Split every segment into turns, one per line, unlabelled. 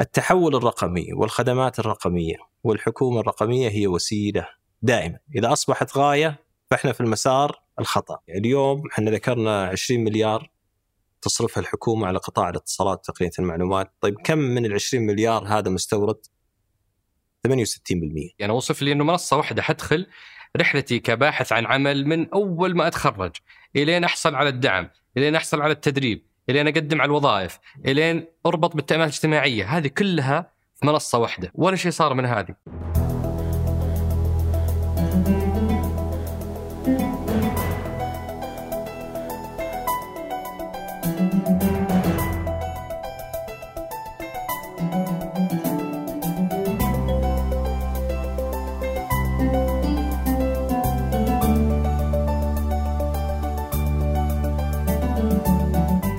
التحول الرقمي والخدمات الرقمية والحكومة الرقمية هي وسيلة دائما، إذا أصبحت غاية فإحنا في المسار الخطأ، اليوم إحنا ذكرنا 20 مليار تصرفها الحكومة على قطاع الاتصالات وتقنيه المعلومات، طيب كم من ال 20 مليار هذا مستورد؟ 68%
يعني اوصف لي إنه منصة واحدة حدخل رحلتي كباحث عن عمل من أول ما أتخرج إلين أحصل على الدعم، إلين أحصل على التدريب، إلين أقدم على الوظائف، إلين أربط بالتأمينات الاجتماعية، هذه كلها في منصة واحدة، ولا شيء صار من هذه.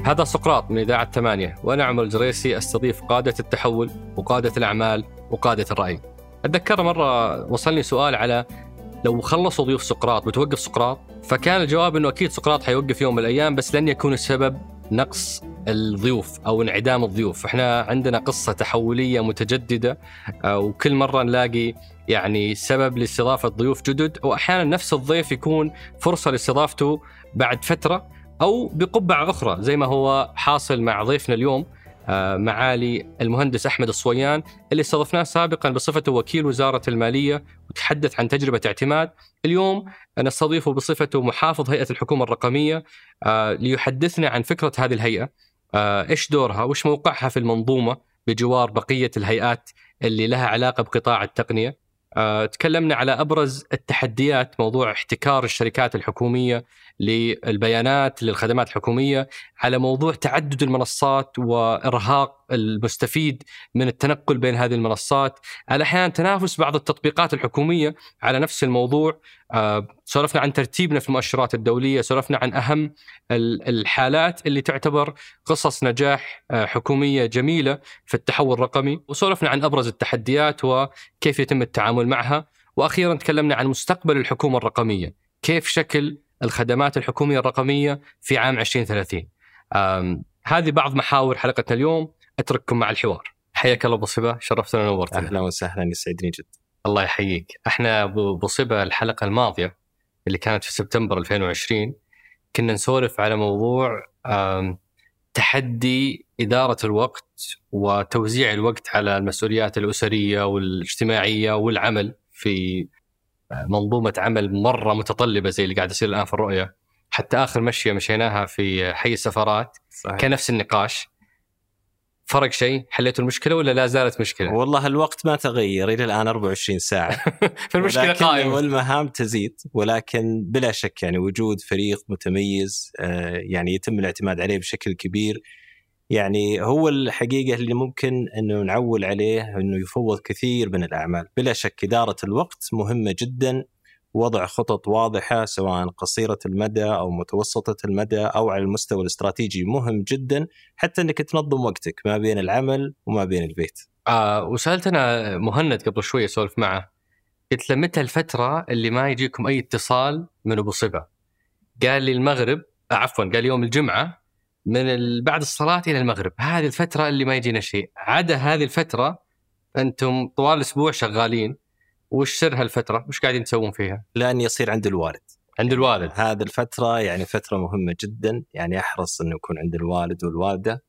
هذا سقراط من إذاعة ثمانية وأنا عمر الجريسي أستضيف قادة التحول وقادة الأعمال وقادة الرأي. أتذكر مرة وصلني سؤال على لو خلصوا ضيوف سقراط بتوقف سقراط؟ فكان الجواب أنه أكيد سقراط حيوقف يوم من الأيام بس لن يكون السبب نقص الضيوف أو انعدام الضيوف، إحنا عندنا قصة تحولية متجددة آه، وكل مرة نلاقي يعني سبب لاستضافة ضيوف جدد وأحيانا نفس الضيف يكون فرصة لاستضافته بعد فترة. أو بقبعة أخرى زي ما هو حاصل مع ضيفنا اليوم آه، معالي المهندس أحمد الصويان اللي استضفناه سابقا بصفته وكيل وزارة المالية وتحدث عن تجربة اعتماد، اليوم نستضيفه بصفته محافظ هيئة الحكومة الرقمية آه، ليحدثنا عن فكرة هذه الهيئة، آه، إيش دورها، وإيش موقعها في المنظومة بجوار بقية الهيئات اللي لها علاقة بقطاع التقنية. تكلمنا على أبرز التحديات موضوع احتكار الشركات الحكومية للبيانات للخدمات الحكومية على موضوع تعدد المنصات وإرهاق المستفيد من التنقل بين هذه المنصات، على أحيانا تنافس بعض التطبيقات الحكومية على نفس الموضوع، آه، سولفنا عن ترتيبنا في المؤشرات الدولية، سولفنا عن أهم الحالات اللي تعتبر قصص نجاح آه، حكومية جميلة في التحول الرقمي، وسولفنا عن أبرز التحديات وكيف يتم التعامل معها، وأخيرا تكلمنا عن مستقبل الحكومة الرقمية، كيف شكل الخدمات الحكومية الرقمية في عام 2030. هذه بعض محاور حلقتنا اليوم. أترككم مع الحوار. حياك الله أبو صبا شرفتنا ونورتنا.
أهلا وسهلا يسعدني جدا.
الله يحييك. إحنا ابو صبا الحلقة الماضية اللي كانت في سبتمبر 2020 كنا نسولف على موضوع تحدي إدارة الوقت وتوزيع الوقت على المسؤوليات الأسرية والاجتماعية والعمل في منظومة عمل مرة متطلبة زي اللي قاعد يصير الآن في الرؤية حتى آخر مشية مشيناها في حي السفارات صحيح. كان نفس النقاش فرق شيء؟ حليتوا المشكلة ولا لا زالت مشكلة؟
والله الوقت ما تغير إلى الآن 24 ساعة.
فالمشكلة قائمة.
والمهام تزيد ولكن بلا شك يعني وجود فريق متميز آه، يعني يتم الاعتماد عليه بشكل كبير. يعني هو الحقيقة اللي ممكن إنه نعول عليه إنه يفوض كثير من الأعمال، بلا شك إدارة الوقت مهمة جدا وضع خطط واضحة سواء قصيرة المدى أو متوسطة المدى أو على المستوى الاستراتيجي. مهم جدا حتى إنك تنظم وقتك ما بين العمل وما بين البيت.
آه وسألت أنا مهند قبل شوي أسولف معه. قلت له متى الفترة اللي ما يجيكم أي اتصال من أبو صبا؟ قال لي المغرب. آه عفوا قال يوم الجمعة من بعد الصلاة إلى المغرب. هذه الفترة اللي ما يجينا شيء. عدا هذه الفترة أنتم طوال الأسبوع شغالين. وش سر هالفترة وش قاعدين تسوون فيها؟
لأن يصير عند الوالد.
عند الوالد.
هذه الفترة يعني فترة مهمة جدا. يعني أحرص أنه يكون عند الوالد والوالدة.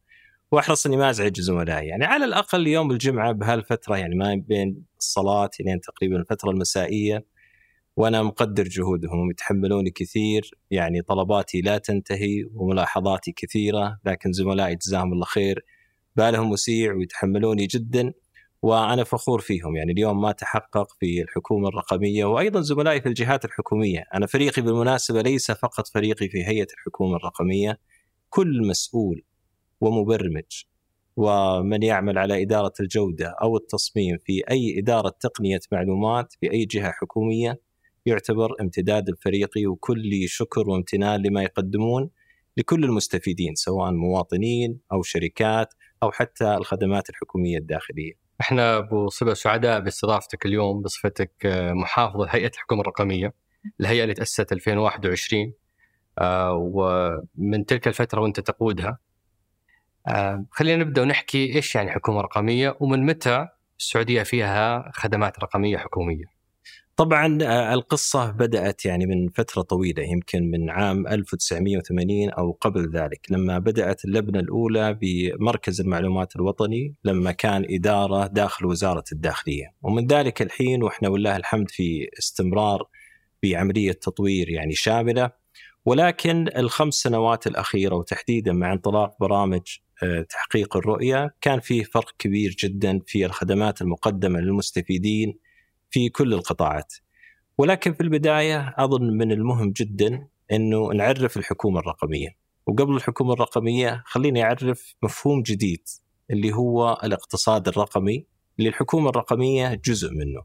وأحرص إني ما ازعج زملائي يعني على الأقل يوم الجمعة بهالفترة يعني ما بين الصلاة لين تقريبا الفترة المسائية. وأنا مقدر جهودهم يتحملوني كثير. يعني طلباتي لا تنتهي وملاحظاتي كثيرة. لكن زملائي جزاهم الله خير. بالهم وسيع ويتحملوني جدا. وأنا فخور فيهم. يعني اليوم ما تحقق في الحكومة الرقمية وأيضا زملائي في الجهات الحكومية، أنا فريقي بالمناسبة ليس فقط فريقي في هيئة الحكومة الرقمية كل مسؤول ومبرمج. ومن يعمل على إدارة الجودة أو التصميم في أي إدارة تقنية معلومات في أي جهة حكومية يعتبر امتداد الفريقي وكل شكر وامتنان لما يقدمون لكل المستفيدين سواء مواطنين أو شركات أو حتى الخدمات الحكومية الداخلية.
إحنا أبو صبا سعداء باستضافتك اليوم بصفتك محافظ هيئة الحكومة الرقمية الهيئه اللي تأسست 2021 آه، ومن تلك الفترة وأنت تقودها آه خلينا نبدأ ونحكي إيش يعني حكومة رقمية ومن متى السعودية فيها خدمات رقمية حكومية.
طبعا آه، القصة بدأت يعني من فترة طويلة يمكن من عام 1980 أو قبل ذلك لما بدأت اللبنة الأولى بمركز المعلومات الوطني لما كان إدارة داخل وزارة الداخلية. ومن ذلك الحين وإحنا والله الحمد في استمرار بعملية تطوير يعني شاملة. ولكن الخمس سنوات الأخيرة وتحديدا مع انطلاق برامج آه، تحقيق الرؤية كان فيه فرق كبير جدا في الخدمات المقدمة للمستفيدين في كل القطاعات. ولكن في البداية أظن من المهم جدا إنه نعرف الحكومة الرقمية. وقبل الحكومة الرقمية خليني أعرف مفهوم جديد اللي هو الاقتصاد الرقمي. اللي الحكومة الرقمية جزء منه.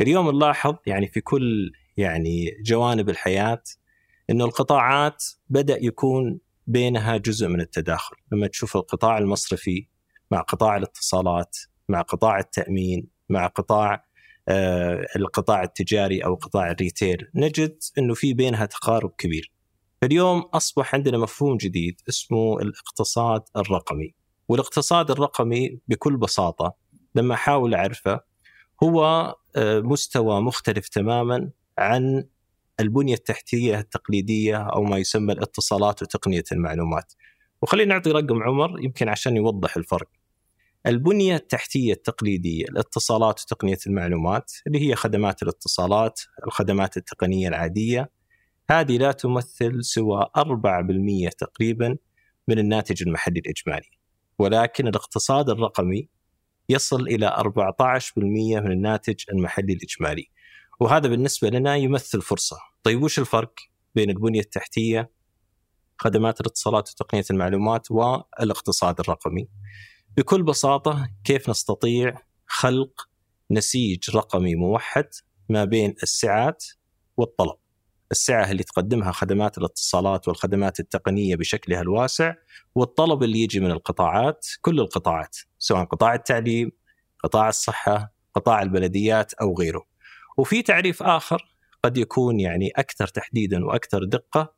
اليوم نلاحظ يعني في كل يعني جوانب الحياة انه القطاعات بدأ يكون بينها جزء من التداخل، لما تشوف القطاع المصرفي مع قطاع الاتصالات، مع قطاع التأمين، مع قطاع القطاع التجاري أو قطاع الريتيل نجد إنه في بينها تقارب كبير. فاليوم أصبح عندنا مفهوم جديد اسمه الاقتصاد الرقمي. والاقتصاد الرقمي بكل بساطة لما أحاول أعرفه هو آه، مستوى مختلف تماما عن البنية التحتية التقليدية أو ما يسمى الاتصالات وتقنية المعلومات. وخلينا نعطي رقم عمر يمكن عشان يوضح الفرق. البنية التحتية التقليدية الاتصالات وتقنية المعلومات اللي هي خدمات الاتصالات الخدمات التقنية العادية هذه لا تمثل سوى 4% تقريبا من الناتج المحلي الإجمالي. ولكن الاقتصاد الرقمي يصل إلى 14% من الناتج المحلي الإجمالي. وهذا بالنسبة لنا يمثل فرصة. طيب وش الفرق بين البنية التحتية خدمات الاتصالات وتقنية المعلومات والاقتصاد الرقمي؟ بكل بساطة كيف نستطيع خلق نسيج رقمي موحد ما بين السعات والطلب؟ السعة اللي تقدمها خدمات الاتصالات والخدمات التقنية بشكلها الواسع والطلب اللي يجي من القطاعات كل القطاعات سواء قطاع التعليم قطاع الصحة قطاع البلديات أو غيره. وفي تعريف آخر قد يكون يعني أكثر تحديدا وأكثر دقة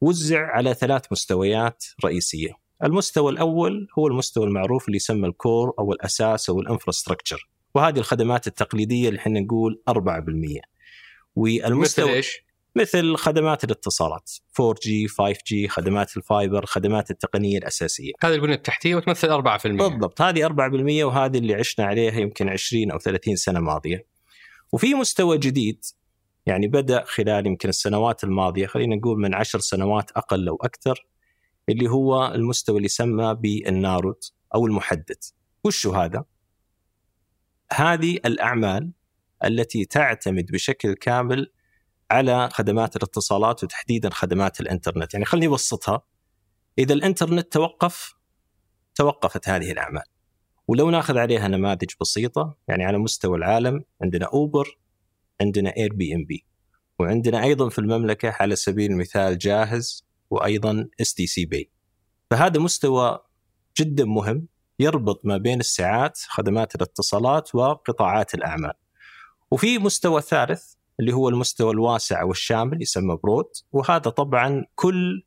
وزع على ثلاث مستويات رئيسية. المستوى الأول هو المستوى المعروف اللي يسمى ال core أو الأساس أو ال infrastructure. وهذه الخدمات التقليدية اللي إحنا نقول 4%
والمستوى مثل إيش؟
مثل خدمات الاتصالات. 4G 5G خدمات ال fiber خدمات التقنية الأساسية.
هذه البنية التحتية وتمثل 4%
بالضبط. هذه 4% وهذه اللي عشنا عليها يمكن 20 أو 30 سنة ماضية. وفي مستوى جديد يعني بدأ خلال يمكن السنوات الماضية خلينا نقول من عشر سنوات أقل أو أكثر اللي هو المستوى اللي يسمى بالنارود أو المحدد وش هذا؟ هذه الأعمال التي تعتمد بشكل كامل على خدمات الاتصالات وتحديدا خدمات الإنترنت. يعني خليني أبسطها. إذا الإنترنت توقف توقفت هذه الأعمال. ولو ناخذ عليها نماذج بسيطة يعني على مستوى العالم عندنا أوبر عندنا Airbnb وعندنا أيضا في المملكة على سبيل المثال جاهز وأيضا stc pay فهذا مستوى جدا مهم يربط ما بين الساعات خدمات الاتصالات وقطاعات الأعمال وفي مستوى ثالث اللي هو المستوى الواسع والشامل يسمى broad وهذا طبعا كل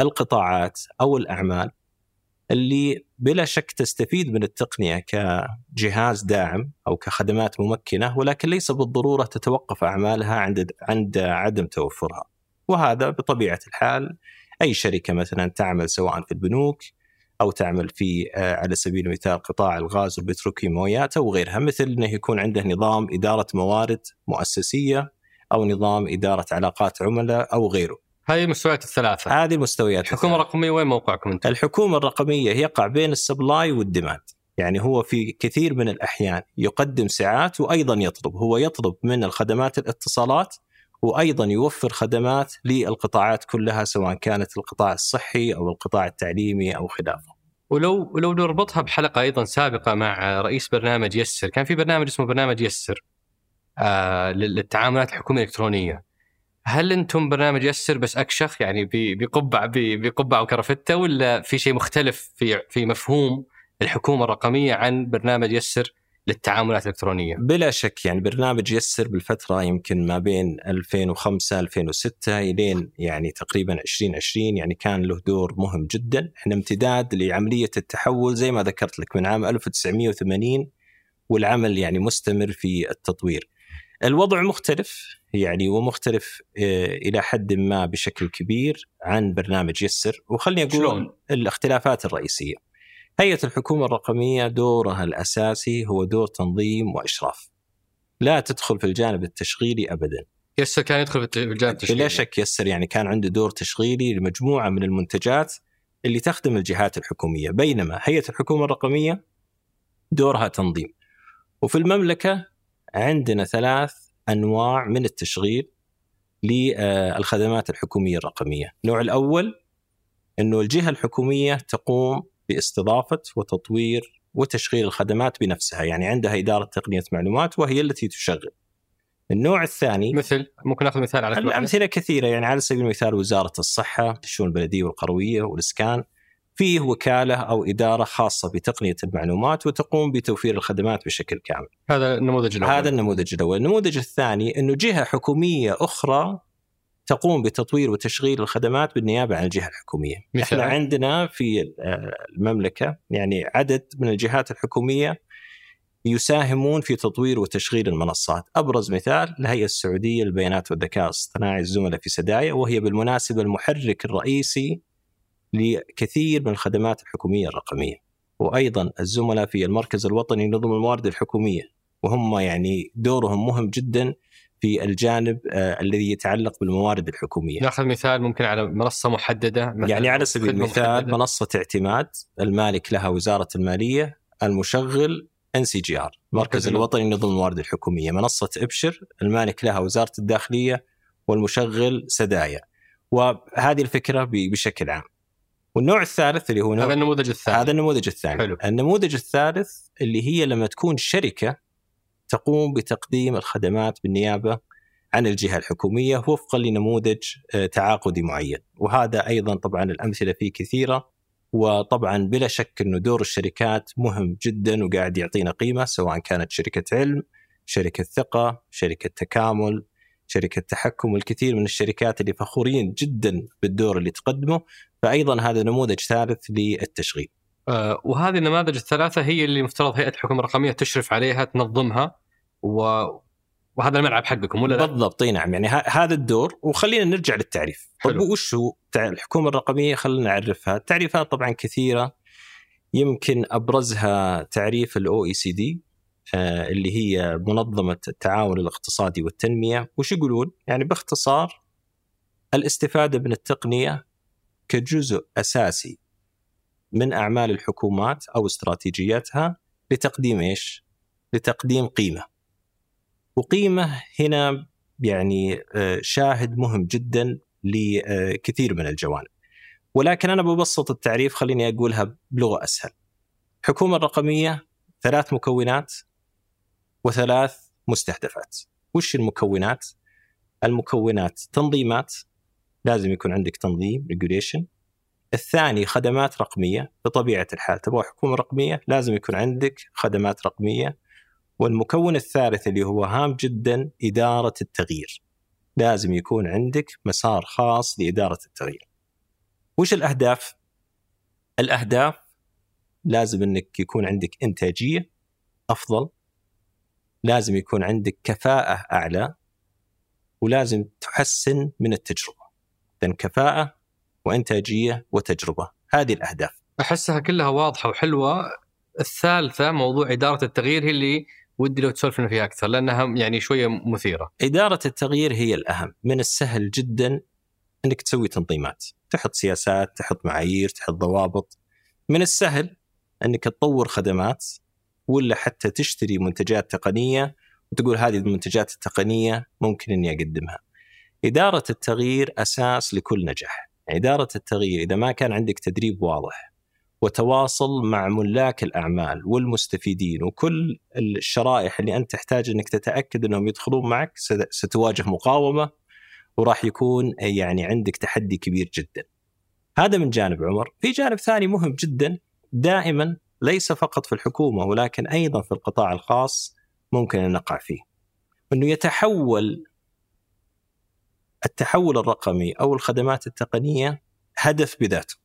القطاعات أو الأعمال اللي بلا شك تستفيد من التقنية كجهاز داعم أو كخدمات ممكنة ولكن ليس بالضرورة تتوقف أعمالها عند عند عدم توفرها. وهذا بطبيعة الحال أي شركة مثلا تعمل سواء في البنوك أو تعمل في آه، على سبيل المثال قطاع الغاز والبتروكيماويات أو غيرها مثل إنه يكون عنده نظام إدارة موارد مؤسسية أو نظام إدارة علاقات عملاء أو غيره.
هذه المستويات الثلاثة.
هذه المستويات
الحكومة الرقمية وين موقعكم أنتم؟
الحكومة الرقمية يقع بين ال supply وال demand. يعني هو في كثير من الأحيان يقدم ساعات وأيضا يطلب، هو يطلب من الخدمات الاتصالات وأيضا يوفر خدمات للقطاعات كلها سواء كانت القطاع الصحي أو القطاع التعليمي أو خلافه.
ولو ولو نربطها بحلقة أيضا سابقة مع رئيس برنامج يسر، كان في برنامج اسمه برنامج يسر آه للتعاملات الحكومية الإلكترونية. هل أنتم برنامج يسر بس أكشخ يعني بقبع بقبع وكرفتة ولا في شيء مختلف في في مفهوم الحكومة الرقمية عن برنامج يسر للتعاملات الإلكترونية
بلا شك يعني برنامج يسر بالفترة يمكن ما بين 2005 2006 إلين يعني تقريبا 2020 يعني كان له دور مهم جدا، إحنا امتداد لعملية التحول زي ما ذكرت لك من عام 1980 والعمل يعني مستمر في التطوير. الوضع مختلف يعني ومختلف آه، إلى حد ما بشكل كبير عن برنامج يسر وخلني أقول
شلون؟
الاختلافات الرئيسية. هيئة الحكومة الرقمية دورها الأساسي هو دور تنظيم وإشراف. لا تدخل في الجانب التشغيلي ابدا.
يسر كان يدخل في الجانب التشغيلي
بلا شك يسر يعني كان عنده دور تشغيلي لمجموعة من المنتجات اللي تخدم الجهات الحكومية، بينما هيئة الحكومة الرقمية دورها تنظيم. وفي المملكة عندنا ثلاث أنواع من التشغيل للخدمات الحكومية الرقمية، النوع الأول إنه الجهة الحكومية تقوم باستضافة وتطوير وتشغيل الخدمات بنفسها، يعني عندها إدارة تقنية معلومات وهي التي تشغل. النوع الثاني
مثل ممكن نأخذ مثال على؟
الأمثلة كثيرة يعني على سبيل المثال وزارة الصحة، الشؤون البلدية والقروية والإسكان فيه وكالة أو إدارة خاصة بتقنية المعلومات وتقوم بتوفير الخدمات بشكل كامل.
هذا النموذج الأول
هذا النموذج الأول، النموذج الثاني إنه جهة حكومية أخرى تقوم بتطوير وتشغيل الخدمات بالنيابة عن الجهة الحكومية.
مثال؟
إحنا عندنا في المملكة يعني عدد من الجهات الحكومية يساهمون في تطوير وتشغيل المنصات، أبرز مثال الهيئة السعودية للبيانات والذكاء الاصطناعي الزملاء في سدايا وهي بالمناسبة المحرك الرئيسي لكثير من الخدمات الحكومية الرقمية. وأيضا الزملاء في المركز الوطني لنظم الموارد الحكومية وهم يعني دورهم مهم جدا في الجانب آه الذي يتعلق بالموارد الحكومية.
ناخذ مثال ممكن على منصة محددة مثلاً
يعني على سبيل المثال
محددة.
منصة اعتماد المالك لها وزارة المالية المشغل NCGR
مركز
المركز. الوطني لنظم الموارد الحكومية منصة إبشر المالك لها وزارة الداخلية والمشغل سدايا وهذه الفكرة بشكل عام والنوع الثالث اللي هو
هذا النموذج الثاني
هذا النموذج الثاني
حلو.
النموذج الثالث اللي هي لما تكون شركة تقوم بتقديم الخدمات بالنيابة عن الجهة الحكومية وفقا لنموذج آه، تعاقدي معين. وهذا أيضا طبعا الأمثلة فيه كثيرة وطبعا بلا شك إنه دور الشركات مهم جدا وقاعد يعطينا قيمة سواء كانت شركة علم، شركة ثقة، شركة تكامل، شركة تحكم والكثير من الشركات اللي فخورين جدا بالدور اللي تقدمه. فايضا هذا نموذج ثالث للتشغيل.
آه وهذه النماذج الثلاثة هي اللي مفترض هيئة الحكومة الرقمية تشرف عليها تنظمها. و... وهذا الملعب حقكم ولا لا؟
بالضبط إي نعم. يعني ه- هذا الدور وخلينا نرجع للتعريف. طيب
حلو.
وش هو الحكومة الرقمية خلينا نعرفها. التعريفات طبعا كثيرة. يمكن أبرزها تعريف الاو اي سي دي اللي هي منظمة التعاون الاقتصادي والتنمية. وش يقولون؟ يعني باختصار الاستفادة من التقنية كجزء أساسي من أعمال الحكومات أو استراتيجياتها لتقديم إيش؟ لتقديم قيمة. وقيمة هنا يعني آه، شاهد مهم جدا لكثير من الجوانب. ولكن أنا ببسط التعريف خليني أقولها بلغة أسهل. الحكومة الرقمية ثلاث مكونات وثلاث مستهدفات. وش المكونات؟ المكونات تنظيمات لازم يكون عندك تنظيم ريجوليشن الثاني خدمات رقمية بطبيعة الحال تبغى حكومة رقمية لازم يكون عندك خدمات رقمية والمكون الثالث اللي هو هام جدا إدارة التغيير. لازم يكون عندك مسار خاص لإدارة التغيير. وش الأهداف؟ الأهداف لازم أنك يكون عندك إنتاجية أفضل لازم يكون عندك كفاءة أعلى ولازم تحسن من التجربة. إذن كفاءة وإنتاجية وتجربة هذه الأهداف.
أحسها كلها واضحة وحلوة. الثالثة موضوع إدارة التغيير هي اللي ودي لو تسولف لنا فيها أكثر لأنها يعني شوية مثيرة.
إدارة التغيير هي الأهم. من السهل جدا أنك تسوي تنظيمات. تحط سياسات تحط معايير تحط ضوابط. من السهل أنك تطور خدمات ولا حتى تشتري منتجات تقنية وتقول هذه المنتجات التقنية ممكن أني أقدمها. إدارة التغيير أساس لكل نجاح. إدارة التغيير إذا ما كان عندك تدريب واضح وتواصل مع ملاك الأعمال والمستفيدين وكل الشرائح اللي أنت تحتاج أنك تتأكد أنهم يدخلون معك ست- ستواجه مقاومة وراح يكون يعني عندك تحدي كبير جدا هذا من جانب عمر في جانب ثاني مهم جدا دائما ليس فقط في الحكومة ولكن أيضا في القطاع الخاص ممكن أن نقع فيه. إنه يتحول التحول الرقمي أو الخدمات التقنية هدف بذاته.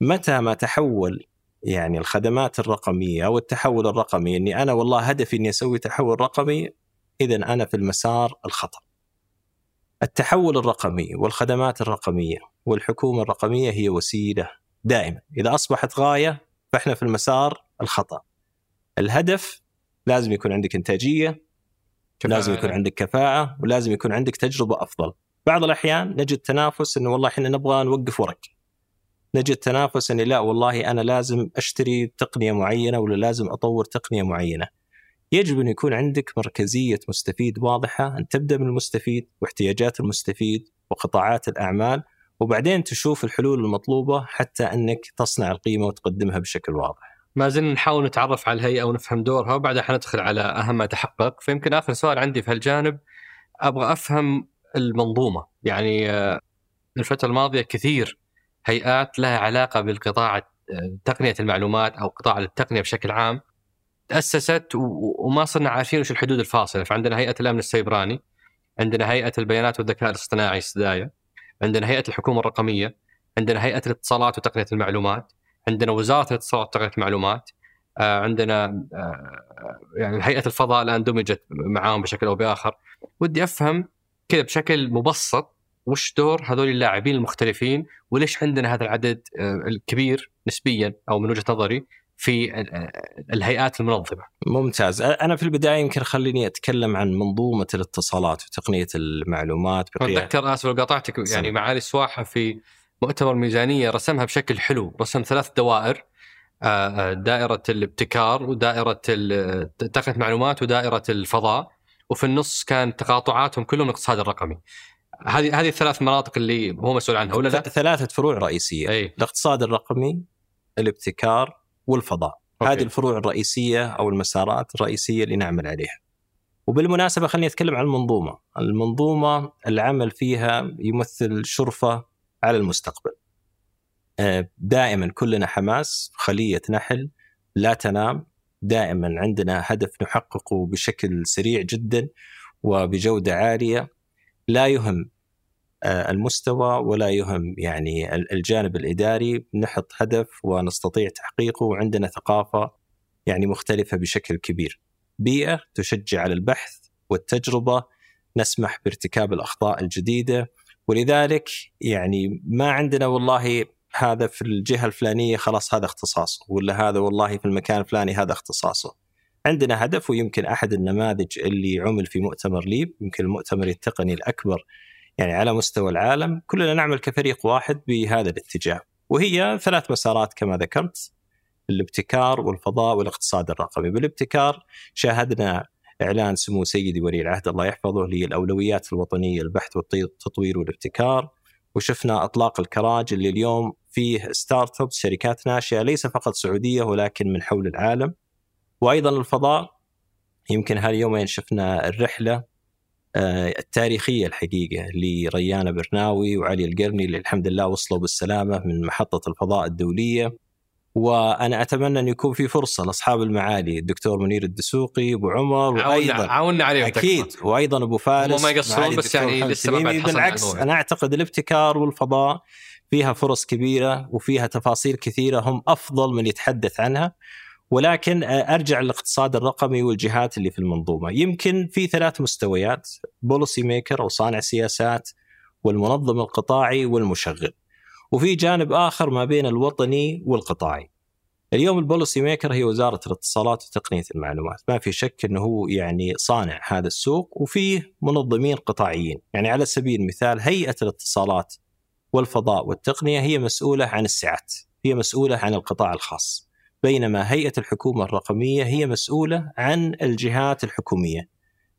متى ما تحول يعني الخدمات الرقمية أو التحول الرقمي إني أنا والله هدفي إني أسوي تحول رقمي اذا أنا في المسار الخطأ. التحول الرقمي والخدمات الرقمية والحكومة الرقمية هي وسيلة دائما، إذا أصبحت غاية فإحنا في المسار الخطأ. الهدف لازم يكون عندك إنتاجية كفاءة. لازم يكون عندك كفاءة ولازم يكون عندك تجربة أفضل. بعض الأحيان نجد تنافس إنه والله إحنا نبغى نوقف ورق. نجد تنافس اني لا والله أنا لازم أشتري تقنية معينة ولا لازم أطور تقنية معينة. يجب أن يكون عندك مركزية مستفيد واضحة أن تبدأ من المستفيد واحتياجات المستفيد وقطاعات الأعمال وبعدين تشوف الحلول المطلوبة حتى أنك تصنع القيمة وتقدمها بشكل واضح.
ما زلنا نحاول نتعرف على الهيئة ونفهم دورها وبعدها حندخل على أهم ما تحقق فيمكن آخر سؤال عندي في هالجانب أبغى أفهم المنظومة يعني آه، الفترة الماضية كثير هيئات لها علاقة بالقطاع تقنية المعلومات أو قطاع التقنية بشكل عام تأسست وما صرنا عارفين وش الحدود الفاصلة. فعندنا هيئة الأمن السيبراني عندنا هيئة البيانات والذكاء الاصطناعي سدايا عندنا هيئة الحكومة الرقمية عندنا هيئة الاتصالات وتقنية المعلومات عندنا وزارة الاتصالات وتقنية المعلومات آه، عندنا آه، يعني هيئة الفضاء الآن دمجت معاهم بشكل أو بآخر. ودي أفهم كذا بشكل مبسط وش دور هذول اللاعبين المختلفين وليش عندنا هذا العدد آه، الكبير نسبيا أو من وجهة نظري في الهيئات المنظمة.
ممتاز، أنا في البداية يمكن خليني أتكلم عن منظومة الاتصالات وتقنية المعلومات
أتذكر آسف لو قاطعتك يعني معالي السواحه في مؤتمر ميزانية رسمها بشكل حلو، رسم ثلاث دوائر آه، آه، دائرة الابتكار ودائرة تقنية المعلومات ودائرة الفضاء وفي النص كان تقاطعاتهم كلهم الاقتصاد الرقمي. هذه هذه الثلاث مناطق اللي هو مسؤول عنها ولا لا؟
ثلاثة فروع رئيسية. أي. الاقتصاد الرقمي الابتكار والفضاء. أوكي. هذه الفروع الرئيسية أو المسارات الرئيسية اللي نعمل عليها. وبالمناسبة خليني أتكلم عن المنظومة. المنظومة العمل فيها يمثل شرفة على المستقبل. آه، دائما كلنا حماس خلية نحل لا تنام. دائما عندنا هدف نحققه بشكل سريع جدا وبجودة عالية. لا يهم آه، المستوى ولا يهم يعني الجانب الإداري نحط هدف ونستطيع تحقيقه وعندنا ثقافة يعني مختلفة بشكل كبير. بيئة تشجع على البحث والتجربة نسمح بارتكاب الأخطاء الجديدة ولذلك يعني ما عندنا والله هذا في الجهة الفلانية خلاص هذا اختصاصه ولا هذا والله في المكان الفلاني هذا اختصاصه. عندنا هدف ويمكن أحد النماذج اللي عمل في مؤتمر ليب يمكن المؤتمر التقني الأكبر يعني على مستوى العالم كلنا نعمل كفريق واحد بهذا الاتجاه. وهي ثلاث مسارات كما ذكرت الابتكار والفضاء والاقتصاد الرقمي. بالابتكار شاهدنا إعلان سمو سيدي ولي العهد الله يحفظه للاولويات الوطنية البحث والتطوير والابتكار. وشفنا إطلاق الكراج اللي اليوم فيه ستارت شركات ناشئة ليس فقط سعودية ولكن من حول العالم. وأيضا الفضاء يمكن هاليومين شفنا الرحلة آه، التاريخية الحقيقة لريان برناوي وعلي القرني اللي الحمد لله وصلوا بالسلامة من محطة الفضاء الدولية. وأنا أتمنى أن يكون في فرصة لأصحاب المعالي الدكتور منير الدسوقي أبو عمر
وأيضا عاونا عليهم
أكيد تكفى. وأيضا أبو فارس
ما يقصرون بس يعني لسه ما
بالعكس أنا أعتقد الابتكار والفضاء فيها فرص كبيرة وفيها تفاصيل كثيرة هم أفضل من يتحدث عنها. ولكن آه، أرجع للاقتصاد الرقمي والجهات اللي في المنظومة، يمكن في ثلاث مستويات بوليسي ميكر أو صانع سياسات والمنظم القطاعي والمشغل. وفي جانب آخر ما بين الوطني والقطاعي. اليوم البوليسي ميكر هي وزارة الاتصالات وتقنية المعلومات، ما في شك إنه هو يعني صانع هذا السوق وفيه منظمين قطاعيين، يعني على سبيل المثال هيئة الاتصالات والفضاء والتقنية هي مسؤولة عن السعات، هي مسؤولة عن القطاع الخاص. بينما هيئة الحكومة الرقمية هي مسؤولة عن الجهات الحكومية.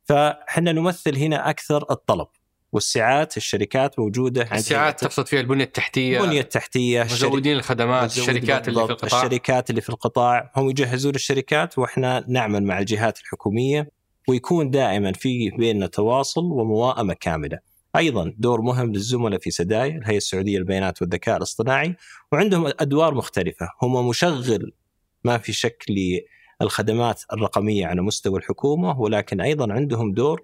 فاحنا نمثل هنا أكثر الطلب والسعات الشركات موجودة
عند السعات تقصد فيها البنية التحتية
البنية التحتية
مزودين الخدمات الشركات اللي في القطاع
الشركات اللي في القطاع هم يجهزون الشركات وإحنا نعمل مع الجهات الحكومية ويكون دائما في بيننا تواصل ومواءمه كاملة. أيضا دور مهم للزملاء في سداي الهيئة السعودية للبيانات والذكاء الاصطناعي وعندهم أدوار مختلفة هم مشغل ما في شك للخدمات الرقمية على مستوى الحكومة ولكن أيضا عندهم دور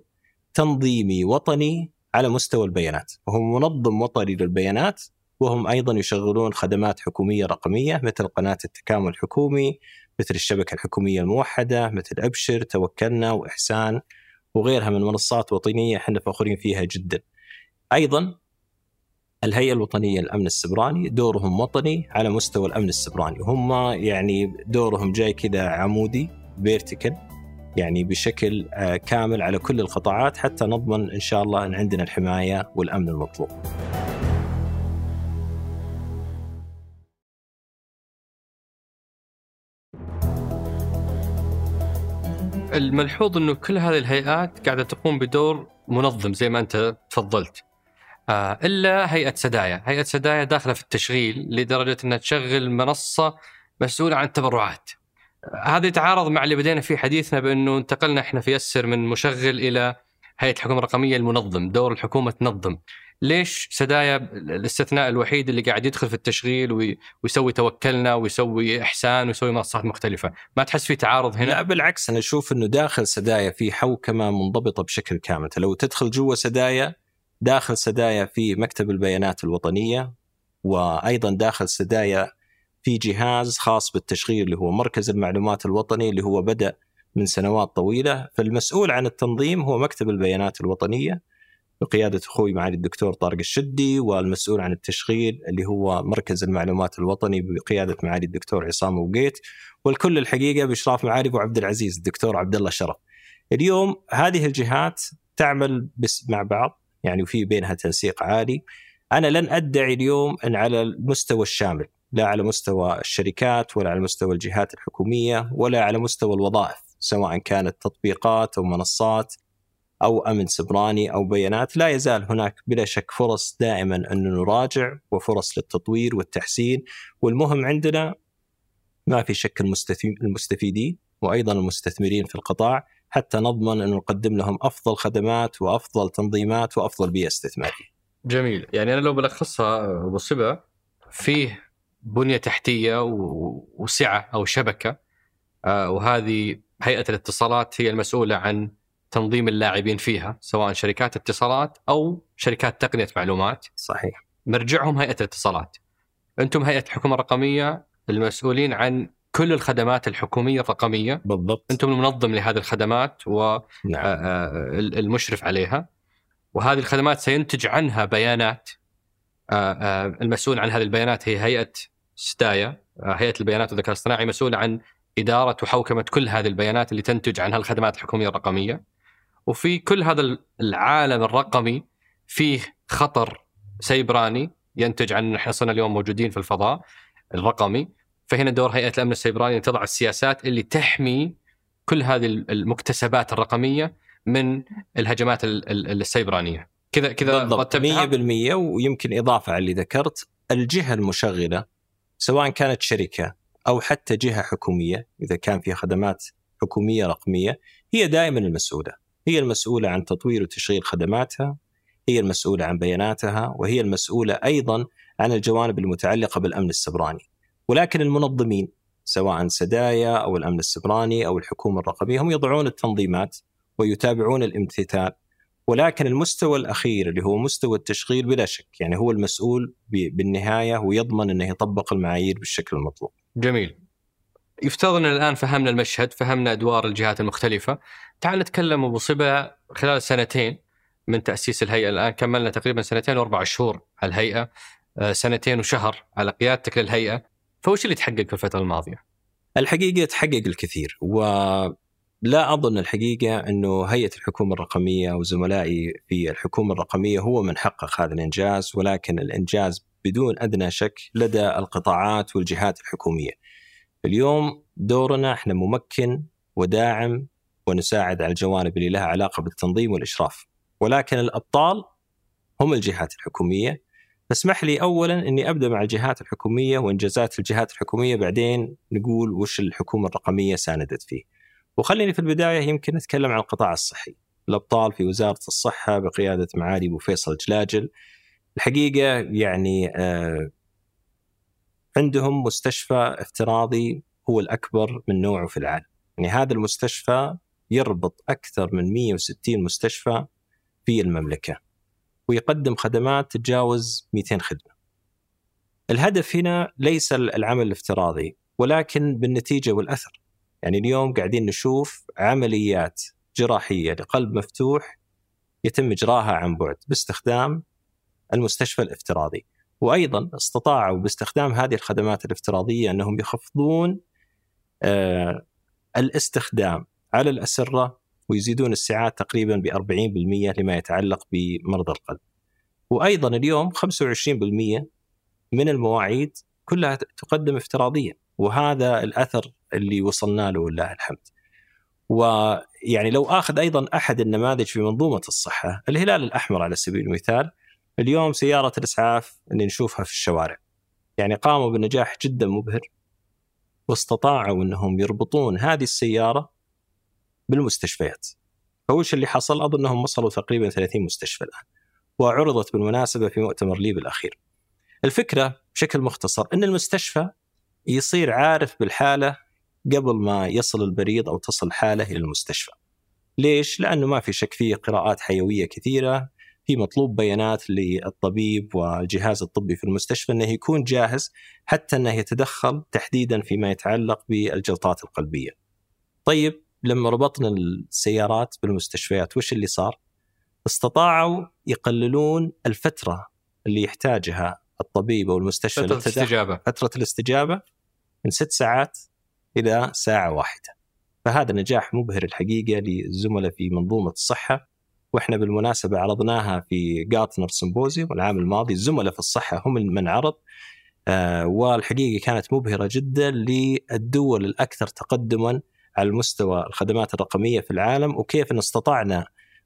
تنظيمي وطني على مستوى البيانات وهو منظم وطني للبيانات وهم أيضا يشغلون خدمات حكومية رقمية مثل قناة التكامل الحكومي مثل الشبكة الحكومية الموحدة مثل أبشر توكلنا وإحسان وغيرها من منصات وطنية إحنا فخورين فيها جدا. أيضا الهيئة الوطنية للأمن السبراني دورهم وطني على مستوى الأمن السبراني وهم يعني دورهم جاي كذا عمودي فيرتيكال يعني بشكل آه، كامل على كل القطاعات حتى نضمن إن شاء الله إن عندنا الحماية والأمن المطلوب.
الملحوظ إنه كل هذه الهيئات قاعدة تقوم بدور منظم زي ما أنت تفضلت. آه إلا هيئة سدايا، هيئة سدايا داخلة في التشغيل لدرجة إنها تشغل منصة مسؤولة عن التبرعات. هذا يتعارض مع اللي بدينا فيه حديثنا بأنه انتقلنا إحنا في يسر من مشغل إلى هيئة الحكومة الرقمية المنظم، دور الحكومة تنظم. ليش سدايا الاستثناء الوحيد اللي قاعد يدخل في التشغيل ويسوي توكلنا ويسوي إحسان ويسوي منصات مختلفة، ما تحس في تعارض هنا؟
لا بالعكس أنا أشوف إنه داخل سدايا في حوكمة منضبطة بشكل كامل، لو تدخل جوا سدايا داخل سدايا في مكتب البيانات الوطنية وأيضا داخل سدايا في جهاز خاص بالتشغيل اللي هو مركز المعلومات الوطني اللي هو بدأ من سنوات طويلة، فالمسؤول عن التنظيم هو مكتب البيانات الوطنية بقيادة أخوي معالي الدكتور طارق الشدي والمسؤول عن التشغيل اللي هو مركز المعلومات الوطني بقيادة معالي الدكتور عصام وقيت. والكل الحقيقة بإشراف معالي أبو عبد العزيز. الدكتور عبد الله شرف. اليوم هذه الجهات تعمل بس مع بعض يعني وفي بينها تنسيق عالي أنا لن أدعي اليوم أن على المستوى الشامل لا على مستوى الشركات ولا على مستوى الجهات الحكومية ولا على مستوى الوظائف سواء كانت تطبيقات أو منصات أو أمن سبراني أو بيانات. لا يزال هناك بلا شك فرص دائما أن نراجع وفرص للتطوير والتحسين. والمهم عندنا ما في شك المستفيدين وأيضا المستثمرين في القطاع حتى نضمن أن نقدم لهم أفضل خدمات وأفضل تنظيمات وأفضل بيئة استثماريه.
جميل، يعني أنا لو بلخصها ابو صبا فيه بنية تحتية وسعة أو شبكة آه، وهذه هيئة الاتصالات هي المسؤولة عن تنظيم اللاعبين فيها سواء شركات اتصالات أو شركات تقنية معلومات.
صحيح.
مرجعهم هيئة الاتصالات. أنتم هيئة الحكومة الرقميه المسؤولين عن كل الخدمات الحكومية الرقمية.
بالضبط.
أنتم المنظم لهذه الخدمات والمشرف نعم. عليها. وهذه الخدمات سينتج عنها بيانات المسؤول عن هذه البيانات هي هيئة ستايا هيئة البيانات والذكاء الاصطناعي مسؤوله عن إدارة وحوكمة كل هذه البيانات اللي تنتج عنها الخدمات الحكومية الرقمية. وفي كل هذا العالم الرقمي فيه خطر سيبراني ينتج عن إحنا صرنا اليوم موجودين في الفضاء الرقمي. فهنا دور هيئة الأمن السيبراني أن تضع السياسات اللي تحمي كل هذه المكتسبات الرقمية من الهجمات السيبرانية.
كذا كذا بالضبط 100% ويمكن إضافة على اللي ذكرت الجهة المشغلة سواء كانت شركة أو حتى جهة حكومية إذا كان فيها خدمات حكومية رقمية هي دائما المسؤولة. هي المسؤولة عن تطوير وتشغيل خدماتها هي المسؤولة عن بياناتها وهي المسؤولة أيضا عن الجوانب المتعلقة بالأمن السبراني ولكن المنظمين سواء سدايا أو الأمن السبراني أو الحكومة الرقمية هم يضعون التنظيمات ويتابعون الامتثال. ولكن المستوى الأخير اللي هو مستوى التشغيل بلا شك يعني هو المسؤول بالنهاية ويضمن أنه يطبق المعايير بالشكل المطلوب.
جميل. يفترض ان الآن فهمنا المشهد، فهمنا أدوار الجهات المختلفة. تعال نتكلم أبو صبا خلال سنتين من تأسيس الهيئة. الآن كملنا تقريبا سنتين وأربع شهور على الهيئة، آه، سنتين وشهر على قيادتك للهيئة، فوش اللي تحقق في الفترة الماضية؟
الحقيقة تحقق الكثير ولا أظن الحقيقة إنه هيئة الحكومة الرقمية وزملائي في الحكومة الرقمية هو من حقق هذا الإنجاز ولكن الإنجاز بدون أدنى شك لدى القطاعات والجهات الحكومية. اليوم دورنا إحنا ممكن وداعم ونساعد على الجوانب اللي لها علاقة بالتنظيم والإشراف ولكن الأبطال هم الجهات الحكومية فاسمح لي اولا إني أبدأ مع الجهات الحكومية وإنجازات الجهات الحكومية بعدين نقول وش الحكومة الرقمية ساندت فيه. وخليني في البداية يمكن نتكلم عن القطاع الصحي. الأبطال في وزارة الصحة بقيادة معالي أبو فيصل جلاجل الحقيقة يعني آه عندهم مستشفى افتراضي هو الأكبر من نوعه في العالم يعني هذا المستشفى يربط أكثر من 160 مستشفى في المملكة ويقدم خدمات تتجاوز 200 خدمة. الهدف هنا ليس العمل الافتراضي ولكن بالنتيجة والأثر. يعني اليوم قاعدين نشوف عمليات جراحية لقلب مفتوح يتم إجراها عن بعد باستخدام المستشفى الافتراضي. وأيضا استطاعوا باستخدام هذه الخدمات الافتراضية أنهم يخفضون آه الاستخدام على الأسرة ويزيدون الساعات تقريبا ب 40% لما يتعلق بمرضى القلب. وأيضا اليوم 25% من المواعيد كلها تقدم افتراضيا وهذا الأثر اللي وصلنا له ولله الحمد. ويعني لو آخذ أيضا أحد النماذج في منظومة الصحة، الهلال الأحمر على سبيل المثال اليوم سيارة الإسعاف اللي نشوفها في الشوارع. يعني قاموا بنجاح جدا مبهر واستطاعوا إنهم يربطون هذه السيارة بالمستشفيات. فوش اللي حصل؟ أظن إنهم وصلوا تقريبا 30 مستشفى الآن. وعرضت بالمناسبة في مؤتمر ليب الأخير. الفكرة بشكل مختصر إن المستشفى يصير عارف بالحالة قبل ما يصل البريد أو تصل حالة إلى المستشفى. ليش؟ لأنه ما في شك فيه قراءات حيوية كثيرة، في مطلوب بيانات للطبيب والجهاز الطبي في المستشفى إنه يكون جاهز حتى إنه يتدخل تحديدا فيما يتعلق بالجلطات القلبية. طيب لما ربطنا السيارات بالمستشفيات وش اللي صار؟ استطاعوا يقللون الفترة اللي يحتاجها الطبيب أو المستشفى
فترة الاستجابة
فترة الاستجابة من ست ساعات إلى ساعة واحدة. فهذا نجاح مبهر الحقيقة للزملاء في منظومة الصحة وإحنا بالمناسبة عرضناها في جارتنر سيمبوزيوم العام الماضي الزملاء في الصحة هم من عرض آه والحقيقة كانت مبهرة جدا للدول الأكثر تقدما على مستوى الخدمات الرقمية في العالم وكيف ان استطعنا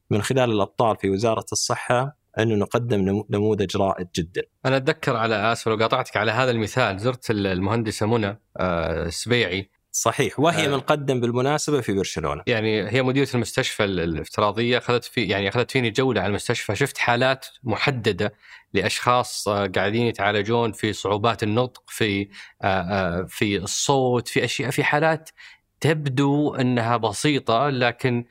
من خلال الأبطال في وزارة الصحة انه نقدم نموذج رائد جدا.
أنا أتذكر على آسف لو قاطعتك على هذا المثال زرت المهندسه منى السبيعي.
صحيح. وهي من قدم بالمناسبة في برشلونة.
يعني هي مديرة المستشفى الافتراضية أخذت في يعني أخذت فيني جولة على المستشفى شفت حالات محددة لأشخاص قاعدين يتعالجون في صعوبات النطق في في الصوت في أشياء في حالات تبدو إنها بسيطة لكن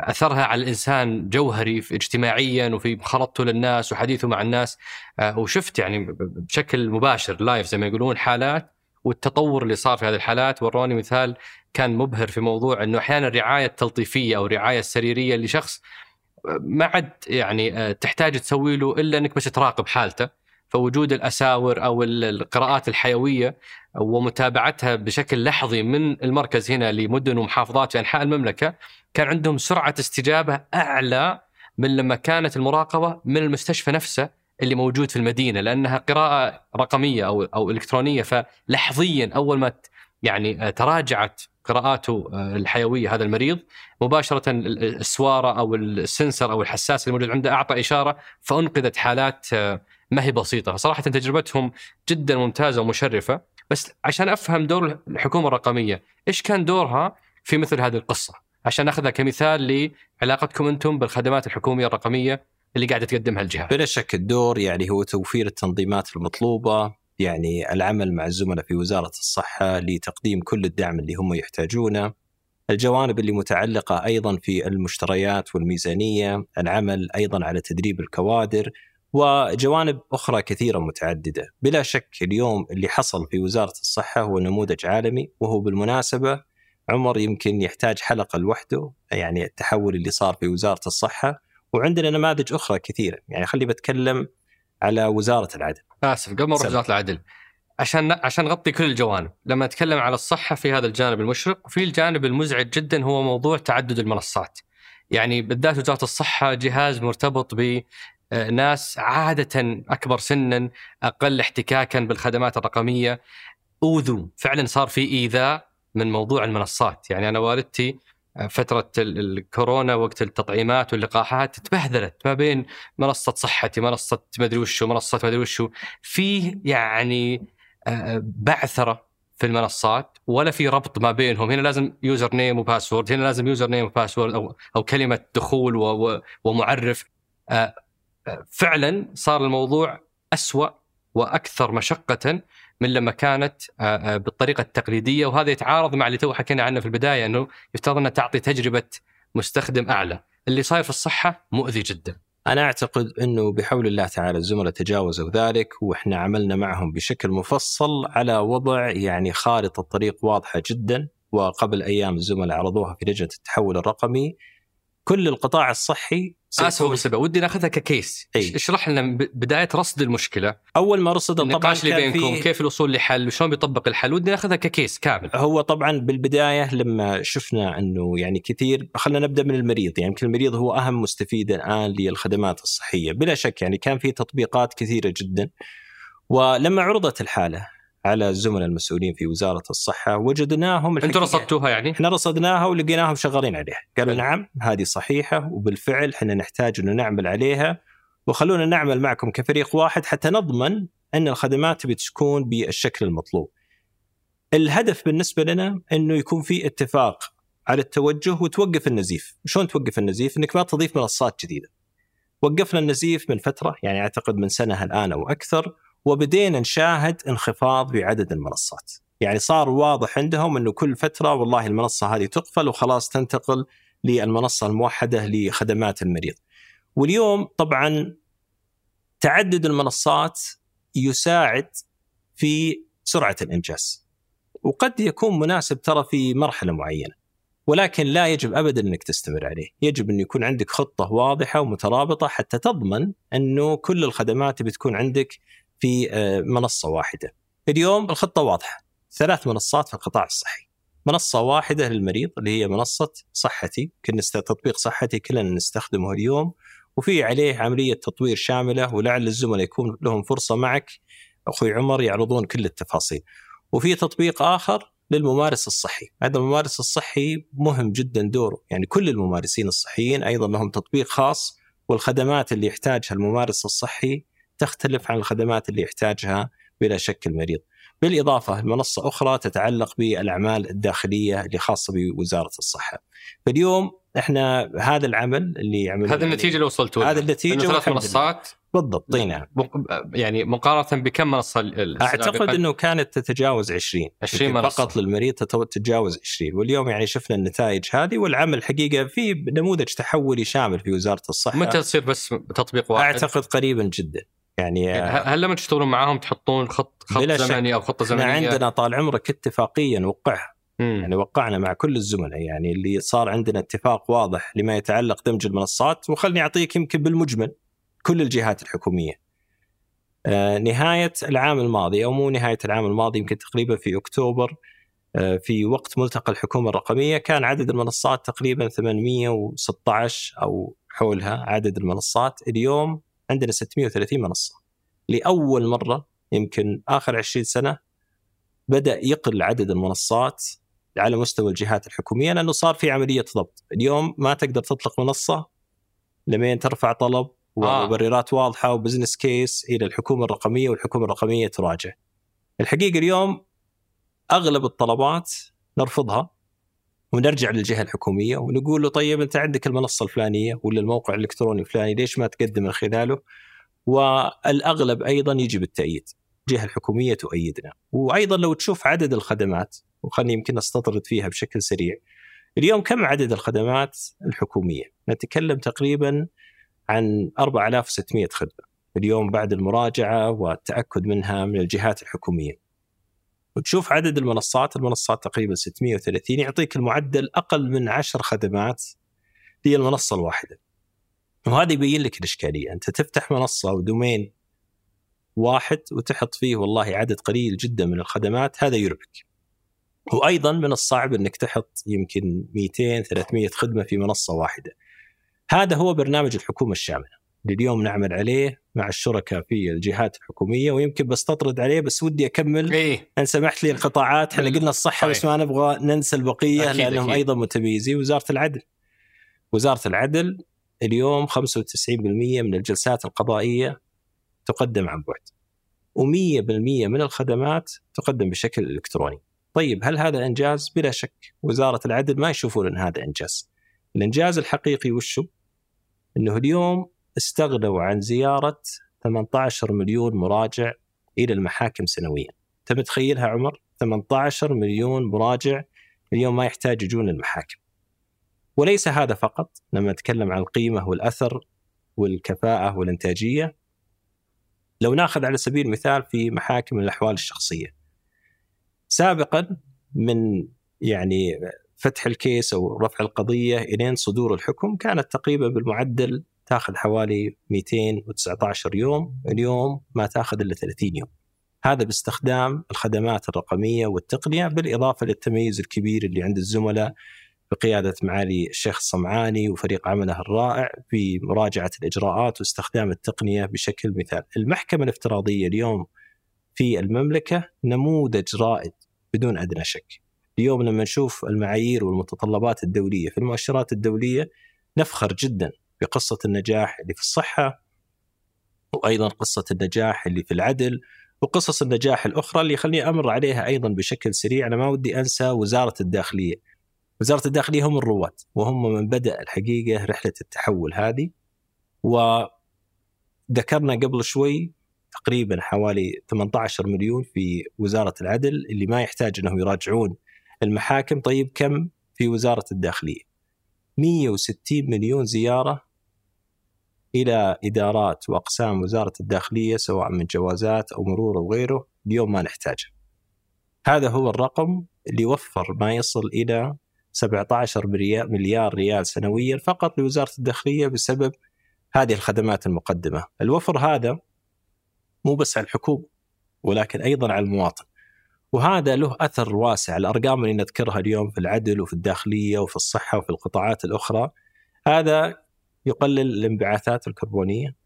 أثرها على الإنسان جوهري في اجتماعيا وفي مخالطته للناس وحديثه مع الناس. وشفت يعني بشكل مباشر لايف زي ما يقولون حالات والتطور اللي صار في هذه الحالات. وروني مثال كان مبهر في موضوع إنه أحيانا الرعاية التلطيفية أو الرعاية السريرية لشخص ما عاد يعني تحتاج تسوي له إلا إنك بس تراقب حالته. فوجود الأساور أو القراءات الحيوية ومتابعتها بشكل لحظي من المركز هنا لمدن ومحافظات في أنحاء المملكة كان عندهم سرعة استجابة أعلى من لما كانت المراقبة من المستشفى نفسه اللي موجود في المدينة لأنها قراءة رقمية أو أو إلكترونية فلحظيا أول ما يعني تراجعت قراءاته الحيوية هذا المريض مباشرة السوارة أو السنسر أو الحساس الموجود عنده أعطى إشارة فأنقذت حالات ما هي بسيطة. فصراحة تجربتهم جدا ممتازة ومشرفة. بس عشان أفهم دور الحكومة الرقمية إيش كان دورها في مثل هذه القصة؟ عشان ناخذها كمثال لعلاقتكم أنتم بالخدمات الحكومية الرقمية اللي قاعدة تقدمها الجهة.
بلا شك الدور يعني هو توفير التنظيمات المطلوبة، يعني العمل مع الزملاء في وزارة الصحة لتقديم كل الدعم اللي هم يحتاجونه. الجوانب اللي متعلقة أيضا في المشتريات والميزانية، العمل أيضا على تدريب الكوادر. وجوانب أخرى كثيرة متعددة، بلا شك اليوم اللي حصل في وزارة الصحة هو نموذج عالمي وهو بالمناسبة عمر يمكن يحتاج حلقة لوحده يعني التحول اللي صار في وزارة الصحة وعندنا نماذج أخرى كثيرة. يعني خلي بتكلم على وزارة العدل.
آسف قبل ما نروح وزارة العدل عشان عشان نغطي كل الجوانب. لما نتكلم على الصحة في هذا الجانب المشرق وفي الجانب المزعج جدا هو موضوع تعدد المنصات. يعني بالذات وزارة الصحة جهاز مرتبط ب ناس عادة أكبر سنا أقل احتكاكا بالخدمات الرقمية. أوذوا فعلا صار في إيذاء من موضوع المنصات. يعني أنا والدتي فترة الكورونا وقت التطعيمات واللقاحات تبهذلت ما بين منصة صحتي منصة ما أدري وشو منصة ما أدري وشو. في يعني بعثرة في المنصات ولا في ربط ما بينهم. هنا لازم username و password هنا لازم username و password أو أو كلمة دخول ومعرف. فعلا صار الموضوع أسوأ وأكثر مشقة من لما كانت آه، آه، بالطريقة التقليدية. وهذا يتعارض مع اللي تو حكينا عنه في البداية إنه يفترض انها تعطي تجربة مستخدم أعلى، اللي صاير في الصحة مؤذي جدا.
أنا أعتقد إنه بحول الله تعالى الزملاء تجاوزوا ذلك وإحنا عملنا معهم بشكل مفصل على وضع يعني خارطة طريق واضحة جدا. وقبل أيام الزملاء عرضوها في لجنة التحول الرقمي. كل القطاع الصحي
اسوء بالسبب ودي ناخذها ككيس. اشرح لنا بداية رصد المشكلة.
أول ما رصد طبعا
النقاش اللي بينكم
في-
كيف الوصول لحل وشلون بيطبق الحل ودي ناخذها ككيس كامل.
هو طبعا بالبداية لما شفنا إنه يعني كثير خلينا نبدأ من المريض يعني يمكن المريض هو أهم مستفيد الآن للخدمات الصحية. بلا شك يعني كان في تطبيقات كثيرة جدا ولما عرضت الحالة على الزملاء المسؤولين في وزارة الصحة وجدناهم أنتم
رصدتوها يعني؟
إحنا رصدناها ولقيناهم شغالين عليها قالوا. نعم هذه صحيحة وبالفعل إحنا نحتاج إنه نعمل عليها وخلونا نعمل معكم كفريق واحد حتى نضمن أن الخدمات بتكون بالشكل المطلوب. الهدف بالنسبة لنا إنه يكون في اتفاق على التوجه وتوقف النزيف، شلون توقف النزيف؟ إنك ما تضيف منصات جديدة. وقفنا النزيف من فترة يعني أعتقد من سنة الآن أو أكثر وبدينا نشاهد انخفاض بعدد المنصات. يعني صار واضح عندهم إنه كل فترة والله المنصة هذه تقفل وخلاص تنتقل للمنصة الموحدة لخدمات المريض. واليوم طبعا تعدد المنصات يساعد في سرعة الإنجاز. وقد يكون مناسب ترى في مرحلة معينة. ولكن لا يجب ابدا إنك تستمر عليه، يجب انه يكون عندك خطة واضحة ومترابطة حتى تضمن إنه كل الخدمات بتكون عندك في آه، منصة واحدة. اليوم الخطة واضحة، ثلاث منصات في القطاع الصحي. منصة واحدة للمريض اللي هي منصة صحتي، كنا تطبيق صحتي كلنا نستخدمه اليوم وفي عليه عملية تطوير شاملة ولعل الزملاء يكون لهم فرصة معك أخوي عمر يعرضون كل التفاصيل. وفي تطبيق آخر للممارس الصحي، هذا الممارس الصحي مهم جدا دوره، يعني كل الممارسين الصحيين أيضا لهم تطبيق خاص والخدمات اللي يحتاجها الممارس الصحي تختلف عن الخدمات اللي يحتاجها بلا شك المريض. بالإضافة لمنصه أخرى تتعلق بالأعمال الداخلية اللي خاصة بوزارة الصحة. فاليوم إحنا هذا العمل اللي عملنا
هذه النتيجة اللي وصلتوا
هذا.
النتيجة ثلاث. منصات
بالضبط إي نعم
يعني مقارنة بكم
منصة
أعتقد؟
إنه كانت تتجاوز 20
20
يمكن
منصة.
فقط للمريض تتجاوز 20 واليوم يعني شفنا النتائج هذه والعمل الحقيقة في نموذج تحولي شامل في وزارة الصحة
متى تصير بس تطبيق واحد؟
أعتقد قريبا جدا يعني
يعني هل هل لما تشتغلون معاهم تحطون خط خط
شك.
زمني أو خطه
إحنا
زمنية؟
عندنا طال عمرك اتفاقيه نوقعها. يعني وقعنا مع كل الزملاء يعني اللي صار عندنا اتفاق واضح لما يتعلق دمج المنصات وخلني أعطيك يمكن بالمجمل كل الجهات الحكومية. آه نهاية العام الماضي أو مو نهاية العام الماضي يمكن تقريبا في أكتوبر آه في وقت ملتقى الحكومة الرقمية كان عدد المنصات تقريبا 816 أو حولها عدد المنصات اليوم عندنا 630 منصة. لأول مرة يمكن آخر 20 سنة بدأ يقل عدد المنصات على مستوى الجهات الحكومية لأنه صار في عملية ضبط، اليوم ما تقدر تطلق منصة لمين ترفع طلب
آه.
ومبررات واضحة وبزنس كيس إلى الحكومة الرقمية والحكومة الرقمية تراجع. الحقيقة اليوم أغلب الطلبات نرفضها ونرجع للجهة الحكومية ونقول له طيب أنت عندك المنصة الفلانية ولا الموقع الإلكتروني الفلاني ليش ما تقدم من خلاله؟ والأغلب أيضا يجي بالتأييد. الجهه الحكومية تؤيدنا، وأيضا لو تشوف عدد الخدمات وخلني يمكن أستطرد فيها بشكل سريع. اليوم كم عدد الخدمات الحكومية؟ نتكلم تقريبا عن 4600 خدمة. اليوم بعد المراجعة والتأكد منها من الجهات الحكومية. وتشوف عدد المنصات، المنصات تقريبا 630 يعطيك المعدل أقل من 10 خدمات هي المنصة الواحدة. وهذا يبين لك الإشكالية، أنت تفتح منصة ودومين واحد وتحط فيه والله عدد قليل جدا من الخدمات هذا يربك. وأيضا من الصعب إنك تحط يمكن 200 300 خدمة في منصة واحدة. هذا هو برنامج الحكومة الشاملة اليوم نعمل عليه مع الشركاء في الجهات الحكومية ويمكن بستطرد عليه بس ودي أكمل
إيه
إن سمحت لي القطاعات إحنا قلنا الصحة بس. ما نبغى ننسى البقية
أكيد،
لأنهم
أكيد.
أيضا متميزين وزارة العدل. وزارة العدل اليوم 95% من الجلسات القضائية تقدم عن بعد. و100% من الخدمات تقدم بشكل إلكتروني. طيب هل هذا إنجاز؟ بلا شك وزارة العدل ما يشوفون إن هذا إنجاز. الإنجاز الحقيقي وشو؟ إنه اليوم استغنوا عن زيارة 18 مليون مراجع إلى المحاكم سنويا. انت متخيلها عمر؟ 18 مليون مراجع اليوم ما يحتاج يجون المحاكم. وليس هذا فقط لما نتكلم عن القيمة والأثر والكفاءة والإنتاجية لو ناخذ على سبيل المثال في محاكم الأحوال الشخصية. سابقا من يعني فتح الكيس أو رفع القضية إلين صدور الحكم كانت تقريبا بالمعدل تاخذ حوالي 219 يوم اليوم ما تاخذ إلا 30 يوم هذا باستخدام الخدمات الرقمية والتقنية بالإضافة للتميز الكبير اللي عند الزملاء بقيادة معالي الشيخ الصمعاني وفريق عمله الرائع في مراجعة الإجراءات واستخدام التقنية بشكل مثال. المحكمة الافتراضية اليوم في المملكة نموذج رائد بدون أدنى شك. اليوم لما نشوف المعايير والمتطلبات الدولية في المؤشرات الدولية نفخر جدا بقصة النجاح اللي في الصحة وأيضا قصة النجاح اللي في العدل وقصص النجاح الأخرى اللي خليني أمر عليها أيضا بشكل سريع. أنا ما ودي أنسى وزارة الداخلية. وزارة الداخلية هم الرواد وهم من بدأ الحقيقة رحلة التحول هذه. وذكرنا قبل شوي تقريبا حوالي 18 مليون في وزارة العدل اللي ما يحتاج إنهم يراجعون المحاكم. طيب كم في وزارة الداخلية؟ 160 مليون زيارة إلى إدارات وأقسام وزارة الداخلية سواء من جوازات أو مرور أو غيره اليوم ما نحتاجه. هذا هو الرقم اللي وفر ما يصل إلى 17 مليار ريال سنويا فقط لوزارة الداخلية بسبب هذه الخدمات المقدمة. الوفر هذا مو بس على الحكومة ولكن أيضا على المواطن. وهذا له أثر واسع، الأرقام اللي نذكرها اليوم في العدل وفي الداخلية وفي الصحة وفي القطاعات الأخرى هذا يقلل الانبعاثات الكربونية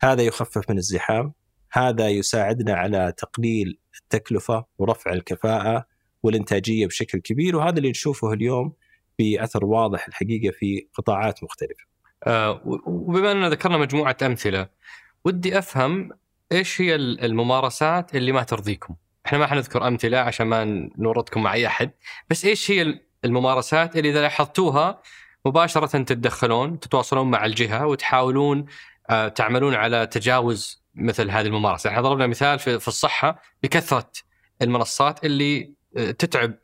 هذا يخفف من الزحام هذا يساعدنا على تقليل التكلفة ورفع الكفاءة والإنتاجية بشكل كبير وهذا اللي نشوفه اليوم بأثر واضح الحقيقة في قطاعات مختلفة.
آه وبما أننا ذكرنا مجموعة أمثلة ودي أفهم إيش هي الممارسات اللي ما ترضيكم؟ إحنا ما حنذكر أمثلة عشان ما نورطكم مع أي أحد، بس إيش هي الممارسات اللي إذا لاحظتوها مباشرة تتدخلون تتواصلون مع الجهة وتحاولون آه، تعملون على تجاوز مثل هذه الممارسة، إحنا ضربنا مثال في الصحة بكثرة المنصات اللي آه، تتعب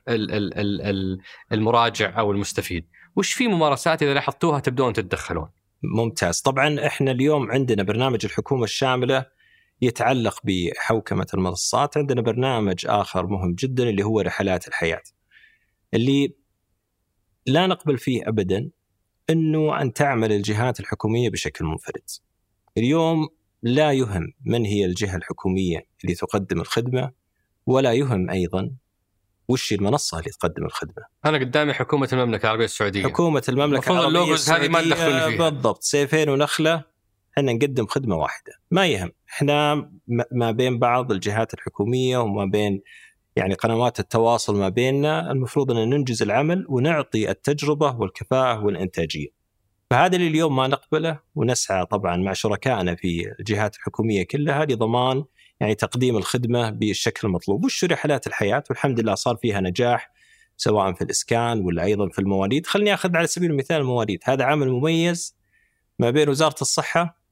المراجع أو المستفيد، وش في ممارسات إذا لاحظتوها تبدون تتدخلون؟
ممتاز، طبعا إحنا اليوم عندنا برنامج الحكومة الشاملة يتعلق بحوكمة المنصات، عندنا برنامج آخر مهم جدا اللي هو رحلات الحياة. اللي لا نقبل فيه ابدا إنه أن تعمل الجهات الحكومية بشكل منفرد. اليوم لا يهم من هي الجهة الحكومية اللي تقدم الخدمة ولا يهم أيضا وش المنصة اللي تقدم الخدمة.
أنا قدامي حكومة المملكة العربية السعودية.
حكومة المملكة العربية السعوديه هذه ما تدخلون فيها. بالضبط سيفين ونخلة إحنا نقدم خدمة واحدة، ما يهم، إحنا ما بين بعض الجهات الحكومية وما بين يعني قنوات التواصل ما بيننا المفروض أن ننجز العمل ونعطي التجربة والكفاءة والإنتاجية. فهذا اللي اليوم ما نقبله ونسعى طبعا مع شركائنا في الجهات الحكومية كلها لضمان يعني تقديم الخدمة بالشكل المطلوب، وش رحلات الحياة؟ والحمد لله صار فيها نجاح سواء في الإسكان ولا أيضا في المواليد، خليني أخذ على سبيل المثال المواليد، هذا عمل مميز ما بين وزارة الصحة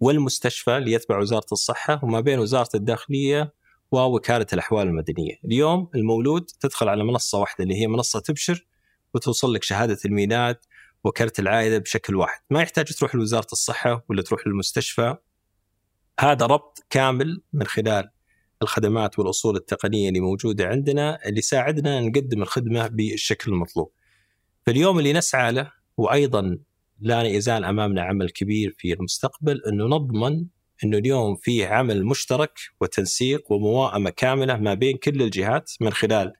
والمستشفى اللي يتبع وزارة الصحة وما بين وزارة الداخلية ووكاله الأحوال المدنية، اليوم المولود تدخل على منصة واحدة اللي هي منصة تبشر وتوصل لك شهادة الميلاد وكرت العائلة بشكل واحد، ما يحتاج تروح لوزارة الصحة ولا تروح للمستشفى. هذا ربط كامل من خلال الخدمات والأصول التقنية اللي موجودة عندنا اللي يساعدنا نقدم الخدمة بالشكل المطلوب. فاليوم اللي نسعى له وأيضا لا يزال أمامنا عمل كبير في المستقبل إنه نضمن إنه اليوم في عمل مشترك وتنسيق ومواءمه كاملة ما بين كل الجهات من خلال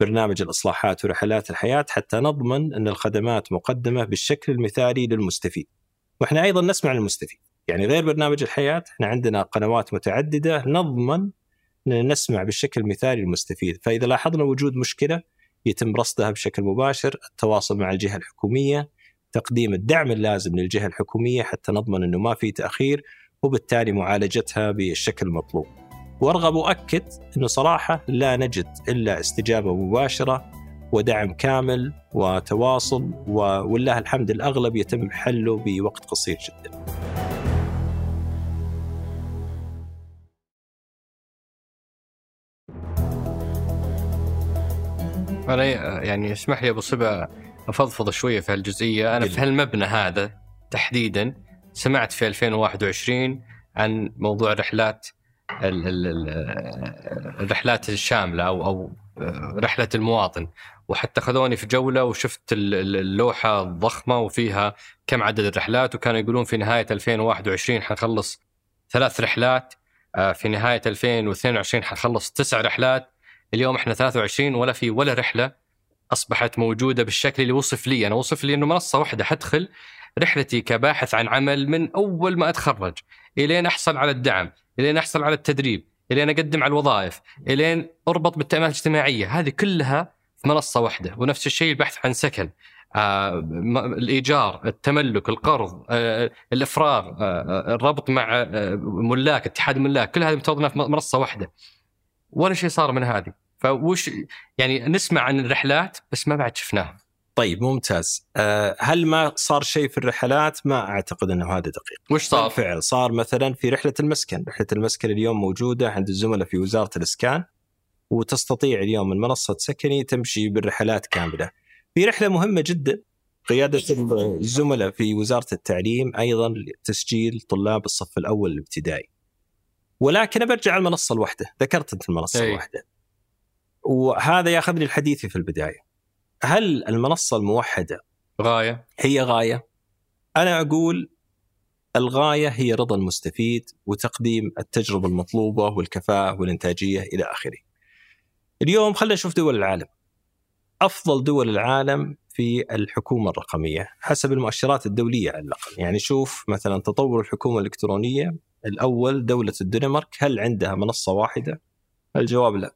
برنامج الإصلاحات ورحلات الحياة حتى نضمن إن الخدمات مقدمة بالشكل المثالي للمستفيد. وإحنا أيضا نسمع للمستفيد، يعني غير برنامج الحياة إحنا عندنا قنوات متعددة نضمن إن نسمع بالشكل المثالي للمستفيد، فإذا لاحظنا وجود مشكلة يتم رصدها بشكل مباشر، التواصل مع الجهة الحكومية، تقديم الدعم اللازم للجهة الحكومية حتى نضمن إنه ما في تأخير وبالتالي معالجتها بالشكل المطلوب وأرغب اؤكد إنه صراحة لا نجد إلا استجابة مباشرة ودعم كامل وتواصل ولله الحمد الأغلب يتم حله بوقت قصير جدا.
أنا يعني اسمح لي أبو صبا أفضفض شوية في هالجزئية. أنا في هالمبنى هذا تحديدا سمعت في 2021 عن موضوع الرحلات الرحلات الشاملة أو أو رحلة المواطن. وحتى خذوني في جولة وشفت اللوحة الضخمة وفيها كم عدد الرحلات وكانوا يقولون في نهاية 2021 حنخلص ثلاث رحلات آه، في نهاية 2022 حنخلص تسع رحلات اليوم إحنا 23 ولا في ولا رحلة أصبحت موجودة بالشكل اللي وصف لي. أنا وصف لي إنه منصة واحدة حدخل رحلتي كباحث عن عمل من أول ما أتخرج إلين أحصل على الدعم إلين أحصل على التدريب إلين أقدم على الوظائف إلين أربط بالتأمينات الاجتماعية. هذه كلها في منصة واحدة ونفس الشيء البحث عن سكن. آه، الإيجار التملك القرض آه، الافراغ آه، الربط مع ملاك اتحاد الملاك كل هذه متوظفة في منصة واحدة. ولا شيء صار من هذه. فوش يعني نسمع عن الرحلات بس ما بعد شفناها.
طيب ممتاز. أه هل ما صار شيء في الرحلات؟ ما أعتقد إنه هذا دقيق.
وش صار؟
بالفعل صار مثلا في رحلة المسكن. رحلة المسكن اليوم موجودة عند الزملاء في وزارة الإسكان وتستطيع اليوم من منصه سكني تمشي بالرحلات كاملة. في رحلة مهمة جدا قيادة الزملاء في وزارة التعليم أيضا تسجيل طلاب الصف الأول الابتدائي. ولكن برجع المنصة الواحدة. ذكرت أنت المنصة أي. الواحدة. وهذا ياخذني الحديث في البداية. هل المنصة الموحدة
غاية.
هي غاية؟ أنا أقول الغاية هي رضا المستفيد وتقديم التجربة المطلوبة والكفاءة والإنتاجية إلى آخره. اليوم خلينا نشوف دول العالم. أفضل دول العالم في الحكومة الرقمية حسب المؤشرات الدولية على الأقل. يعني شوف مثلا تطور الحكومة الإلكترونية. الأول دولة الدنمارك هل عندها منصة واحدة؟ الجواب لا.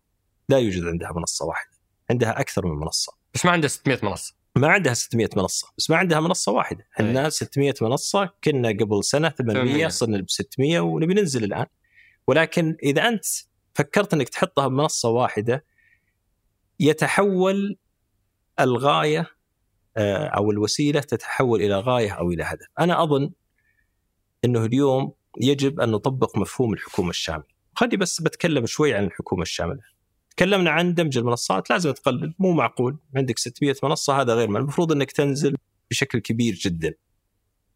لا يوجد عندها منصة واحدة. عندها أكثر من منصة.
بس ما عندها 600 منصة
ما عندها 600 منصة بس ما عندها منصة واحدة إحنا 600 منصة كنا قبل سنة 800 صرنا ب 600 ونبي ننزل الآن ولكن إذا أنت فكرت إنك تحطها بمنصة واحدة يتحول الغاية آه، أو الوسيلة تتحول إلى غاية أو إلى هدف. أنا أظن إنه اليوم يجب أن نطبق مفهوم الحكومة الشاملة. خلي بس بتكلم شوي عن الحكومة الشاملة. تكلمنا عن دمج المنصات لازم تقلل مو معقول عندك 600 منصة هذا غير المفروض إنك تنزل بشكل كبير جدا.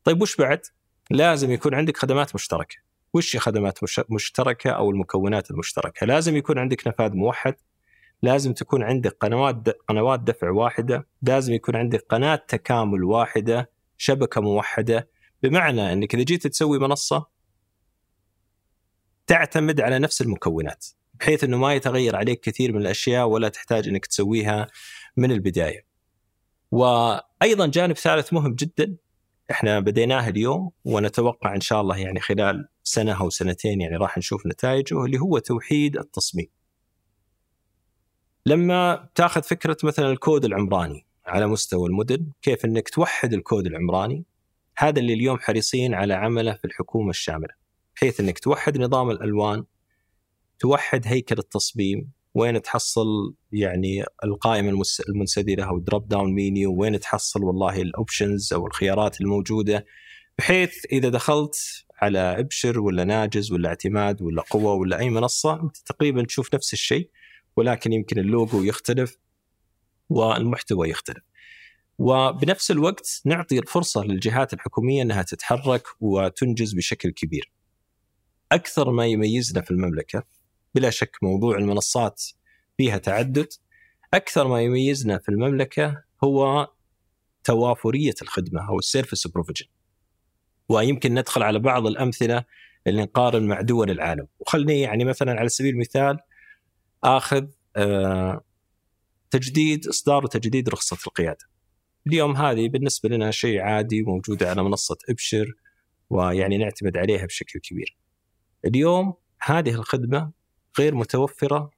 طيب وش بعد؟ لازم يكون عندك خدمات مشتركة. وش خدمات مشتركة أو المكونات المشتركة؟ لازم يكون عندك نفاذ موحد لازم تكون عندك قنوات قنوات دفع واحدة، لازم يكون عندك قناة تكامل واحدة، شبكة موحدة، بمعنى إنك إذا جيت تسوي منصة تعتمد على نفس المكونات، بحيث إنه ما يتغير عليك كثير من الأشياء ولا تحتاج إنك تسويها من البداية. وأيضا جانب ثالث مهم جدا إحنا بديناه اليوم ونتوقع إن شاء الله يعني خلال سنة أو سنتين يعني راح نشوف نتائجه اللي هو توحيد التصميم. لما تأخذ فكرة مثلا الكود العمراني على مستوى المدن كيف إنك توحد الكود العمراني هذا اللي اليوم حريصين على عمله في الحكومة الشاملة بحيث إنك توحد نظام الألوان توحد هيكل التصميم وين تحصل يعني القائمة المنسدلة أو drop down menu وين تحصل والله ال options أو الخيارات الموجودة بحيث إذا دخلت على إبشر ولا ناجز ولا اعتماد ولا قوة ولا أي منصة أنت تقريبا تشوف نفس الشيء ولكن يمكن اللوجو يختلف والمحتوى يختلف. وبنفس الوقت نعطي الفرصة للجهات الحكومية إنها تتحرك وتنجز بشكل كبير. أكثر ما يميزنا في المملكة بلا شك موضوع المنصات فيها تعدد أكثر ما يميزنا في المملكة هو توافرية الخدمة أو ال service provision. ويمكن ندخل على بعض الأمثلة اللي نقارن مع دول العالم وخلني يعني مثلا على سبيل المثال آخذ آه، تجديد إصدار وتجديد رخصة القيادة. اليوم هذه بالنسبة لنا شيء عادي موجوده على منصة إبشر ويعني نعتمد عليها بشكل كبير. اليوم هذه الخدمة غير متوفرة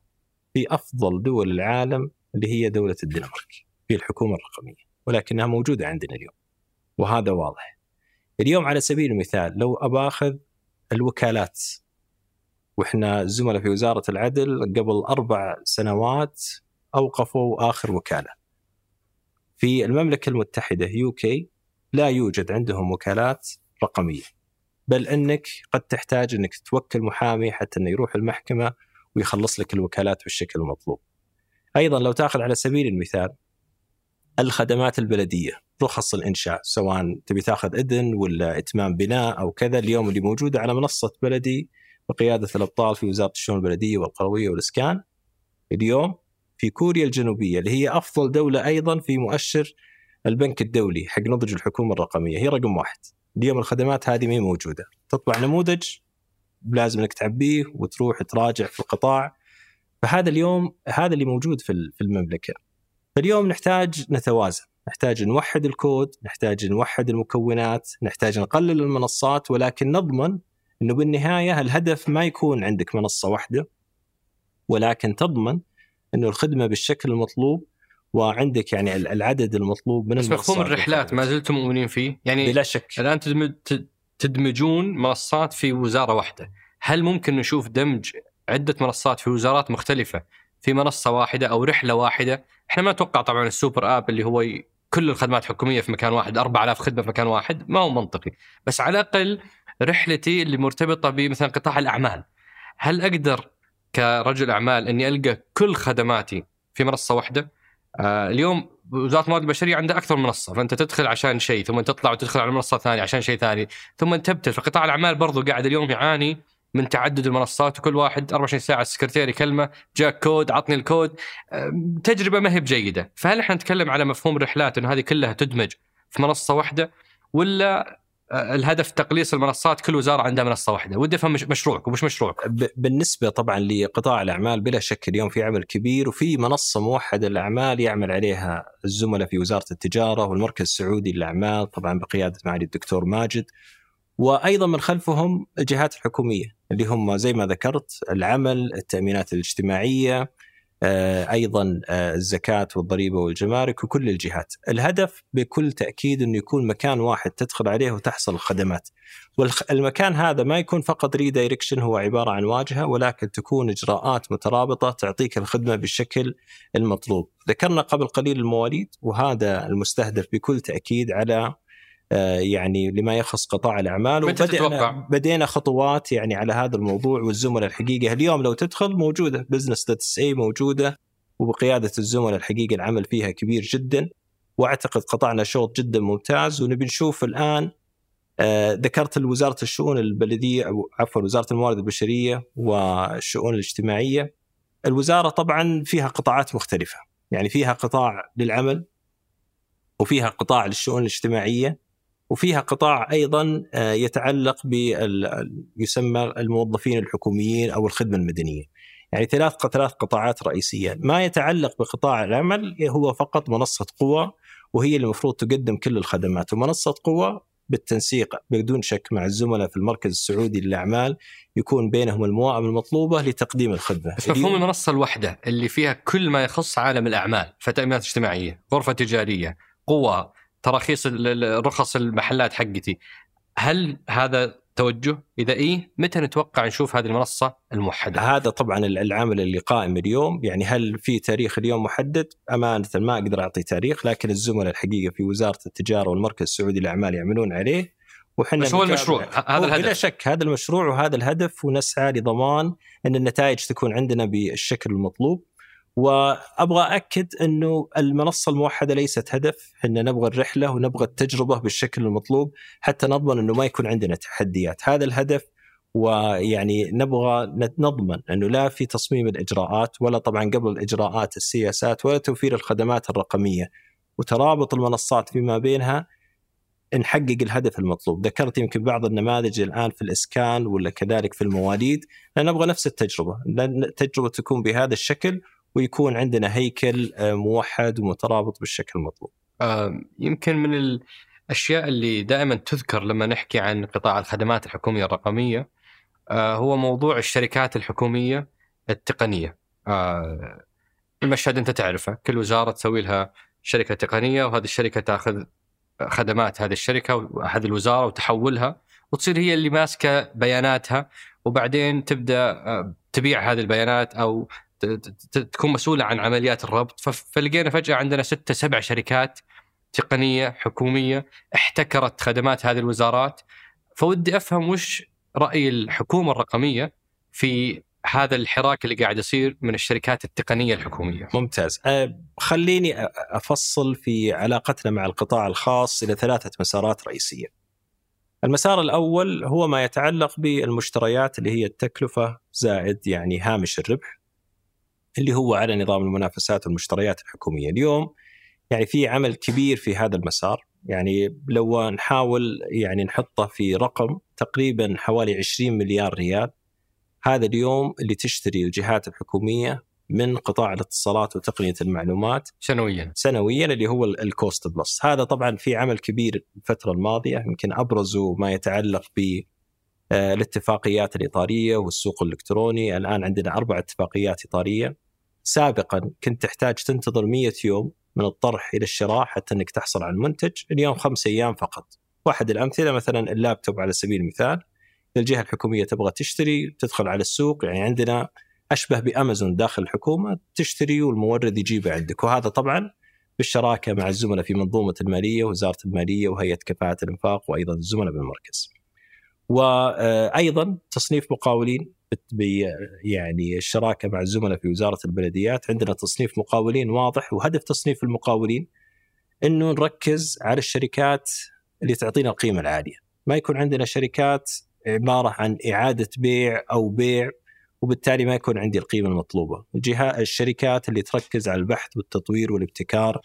في أفضل دول العالم اللي هي دولة الدنمارك في الحكومة الرقمية ولكنها موجودة عندنا اليوم. وهذا واضح. اليوم على سبيل المثال لو اباخذ الوكالات وإحنا زملاء في وزارة العدل قبل أربع سنوات أوقفوا آخر وكالة. في المملكة المتحدة يو كي لا يوجد عندهم وكالات رقمية. بل أنك قد تحتاج أنك توكل محامي حتى أنه يروح المحكمة ويخلص لك الوكالات بالشكل المطلوب. أيضا لو تأخذ على سبيل المثال الخدمات البلدية رخص الإنشاء سواء تبي تأخذ إذن ولا إتمام بناء أو كذا اليوم اللي موجوده على منصة بلدي بقيادة الأبطال في وزارة الشؤون البلدية والقروية والإسكان اليوم في كوريا الجنوبية اللي هي أفضل دولة أيضا في مؤشر البنك الدولي حق نضج الحكومة الرقمية هي رقم واحد اليوم الخدمات هذه ما موجودة. تطبع نموذج لازم إنك تعبيه وتروح تراجع في القطاع. فهذا اليوم هذا اللي موجود في المملكة. فاليوم نحتاج نتوازن. نحتاج نوحد الكود نحتاج نوحد المكونات نحتاج نقلل المنصات ولكن نضمن إنه بالنهاية الهدف ما يكون عندك منصة واحدة ولكن تضمن إنه الخدمة بالشكل المطلوب وعندك يعني العدد المطلوب من
بس مفهوم الرحلات ما زلتم مؤمنين فيه؟ يعني
بلا شك
الآن تدمجون منصات في وزارة واحدة، هل ممكن نشوف دمج عدة منصات في وزارات مختلفة في منصة واحدة أو رحلة واحدة؟ إحنا ما نتوقع طبعا السوبر آب اللي هو كل الخدمات الحكومية في مكان واحد 4000 خدمة في مكان واحد ما هو منطقي، بس على الأقل رحلتي اللي مرتبطة بمثلا قطاع الأعمال هل أقدر كرجل أعمال إني ألقى كل خدماتي في منصة واحدة؟ آه اليوم وزاره الموارد البشرية عندها أكثر من منصة فأنت تدخل عشان شيء ثم تطلع وتدخل على منصة ثانية عشان شيء ثاني ثم تبتل فقطاع الأعمال برضو قاعد اليوم يعاني من تعدد المنصات وكل واحد 24 ساعة السكرتير يكلمه جاك كود عطني الكود. تجربة ما هي بجيدة. فهل إحنا نتكلم على مفهوم الرحلات إنه هذه كلها تدمج في منصة واحدة ولا الهدف تقليص المنصات كل وزارة عندها منصة واحدة. ودي أفهم مشروعك ومش مشروعك؟
بالنسبة طبعا لقطاع الأعمال بلا شك اليوم في عمل كبير وفي منصة موحدة للاعمال يعمل عليها الزملاء في وزارة التجارة والمركز السعودي للأعمال طبعا بقيادة معالي الدكتور ماجد. وأيضا من خلفهم الجهات الحكومية اللي هم زي ما ذكرت العمل التأمينات الاجتماعية آه، أيضا آه، الزكاة والضريبة والجمارك وكل الجهات. الهدف بكل تأكيد انه يكون مكان واحد تدخل عليه وتحصل الخدمات. والمكان هذا ما يكون فقط redirection هو عبارة عن واجهة ولكن تكون إجراءات مترابطة تعطيك الخدمة بالشكل المطلوب. ذكرنا قبل قليل المواليد وهذا المستهدف بكل تأكيد على آه، يعني لما يخص قطاع الأعمال.
وبدأنا
بدينا خطوات يعني على هذا الموضوع والزملاء الحقيقة. اليوم لو تدخل موجودة business.sa موجودة وبقيادة الزملاء الحقيقة العمل فيها كبير جدا. وأعتقد قطعنا شوط جدا ممتاز. ونبي نشوف الآن آه ذكرت وزاره الشؤون البلدية أو عفوا وزارة الموارد البشرية والشؤون الاجتماعية. الوزارة طبعا فيها قطاعات مختلفة. يعني فيها قطاع للعمل وفيها قطاع للشؤون الاجتماعية. وفيها قطاع أيضا آه، يتعلق ب يسمى الموظفين الحكوميين أو الخدمة المدنية. يعني ثلاث ثلاث قطاعات رئيسية، ما يتعلق بقطاع العمل هو فقط منصة قوى وهي اللي المفروض تقدم كل الخدمات، ومنصة قوى بالتنسيق بدون شك مع الزملاء في المركز السعودي للأعمال يكون بينهم المواءمه المطلوبة لتقديم الخدمة.
بس مفهوم المنصة الواحده اللي فيها كل ما يخص عالم الأعمال، فتأمينات اجتماعية، غرفة تجارية، قوى، تراخيص رخص المحلات حقتي هل هذا توجه؟ إذا اي متى نتوقع نشوف هذه المنصة الموحدة؟
هذا طبعا العمل اللي قائم اليوم، يعني هل في تاريخ اليوم محدد؟ امانه ما أقدر أعطي تاريخ، لكن الزملاء الحقيقة في وزارة التجارة والمركز السعودي للأعمال يعملون عليه
وحنا بس هو المشروع هذا الهدف
بلا شك هذا المشروع وهذا الهدف ونسعى لضمان إن النتائج تكون عندنا بالشكل المطلوب وأبغى اكد إنه المنصة الموحدة ليست هدف، إحنا نبغى الرحلة ونبغى التجربة بالشكل المطلوب حتى نضمن إنه ما يكون عندنا تحديات، هذا الهدف ويعني نبغى نضمن إنه لا في تصميم الإجراءات ولا طبعا قبل الإجراءات السياسات ولا توفير الخدمات الرقمية. وترابط المنصات فيما بينها نحقق الهدف المطلوب، ذكرت يمكن بعض النماذج الآن في الإسكان ولا كذلك في المواليد، نبغى نفس التجربة، التجربه تكون بهذا الشكل ويكون عندنا هيكل آه، موحد ومترابط بالشكل المطلوب.
يمكن من الأشياء اللي دائما تذكر لما نحكي عن قطاع الخدمات الحكومية الرقمية آه، هو موضوع الشركات الحكومية التقنية. آه، المشهد أنت تعرفه، كل وزارة تسوي لها شركة تقنية وهذه الشركة تأخذ خدمات هذه الشركة وهذه الوزارة وتحولها وتصير هي اللي ماسكة بياناتها وبعدين تبدأ تبيع هذه البيانات أو تكون مسؤولة عن عمليات الربط فلقينا فجأة عندنا ستة سبع شركات تقنية حكومية احتكرت خدمات هذه الوزارات فودي أفهم وش رأي الحكومة الرقمية في هذا الحراك اللي قاعد يصير من الشركات التقنية الحكومية.
ممتاز أه خليني أفصل في علاقتنا مع القطاع الخاص إلى ثلاثة مسارات رئيسية. المسار الأول هو ما يتعلق بالمشتريات اللي هي التكلفة زائد يعني هامش الربح اللي هو على نظام المنافسات والمشتريات الحكومية. اليوم يعني في عمل كبير في هذا المسار. يعني لو نحاول يعني نحطه في رقم تقريبا حوالي 20 مليار ريال هذا اليوم اللي تشتري الجهات الحكومية من قطاع الاتصالات وتقنية المعلومات
سنويا.
سنويا اللي هو ال cost plus هذا طبعا في عمل كبير الفترة الماضية يمكن ابرزه ما يتعلق ب آه، الاتفاقيات الإطارية والسوق الإلكتروني. الآن عندنا أربع اتفاقيات إطارية. سابقا كنت تحتاج تنتظر 100 يوم من الطرح إلى الشراء حتى إنك تحصل على المنتج. اليوم خمس أيام فقط. واحد الأمثلة مثلا اللابتوب على سبيل المثال. الجهة الحكومية تبغى تشتري تدخل على السوق. يعني عندنا أشبه بأمازون داخل الحكومة تشتري والمورد يجيبه عندك. وهذا طبعا بالشراكة مع الزملاء في منظومة المالية ووزاره المالية وهيئة كفاءة الإنفاق وأيضا الزملاء بالمركز. وأيضا تصنيف مقاولين. يعني الشراكة مع الزملاء في وزارة البلديات. عندنا تصنيف مقاولين واضح وهدف تصنيف المقاولين إنه نركز على الشركات اللي تعطينا القيمة العالية، ما يكون عندنا شركات عبارة عن إعادة بيع أو بيع وبالتالي ما يكون عندي القيمة المطلوبة، الجهات الشركات اللي تركز على البحث والتطوير والابتكار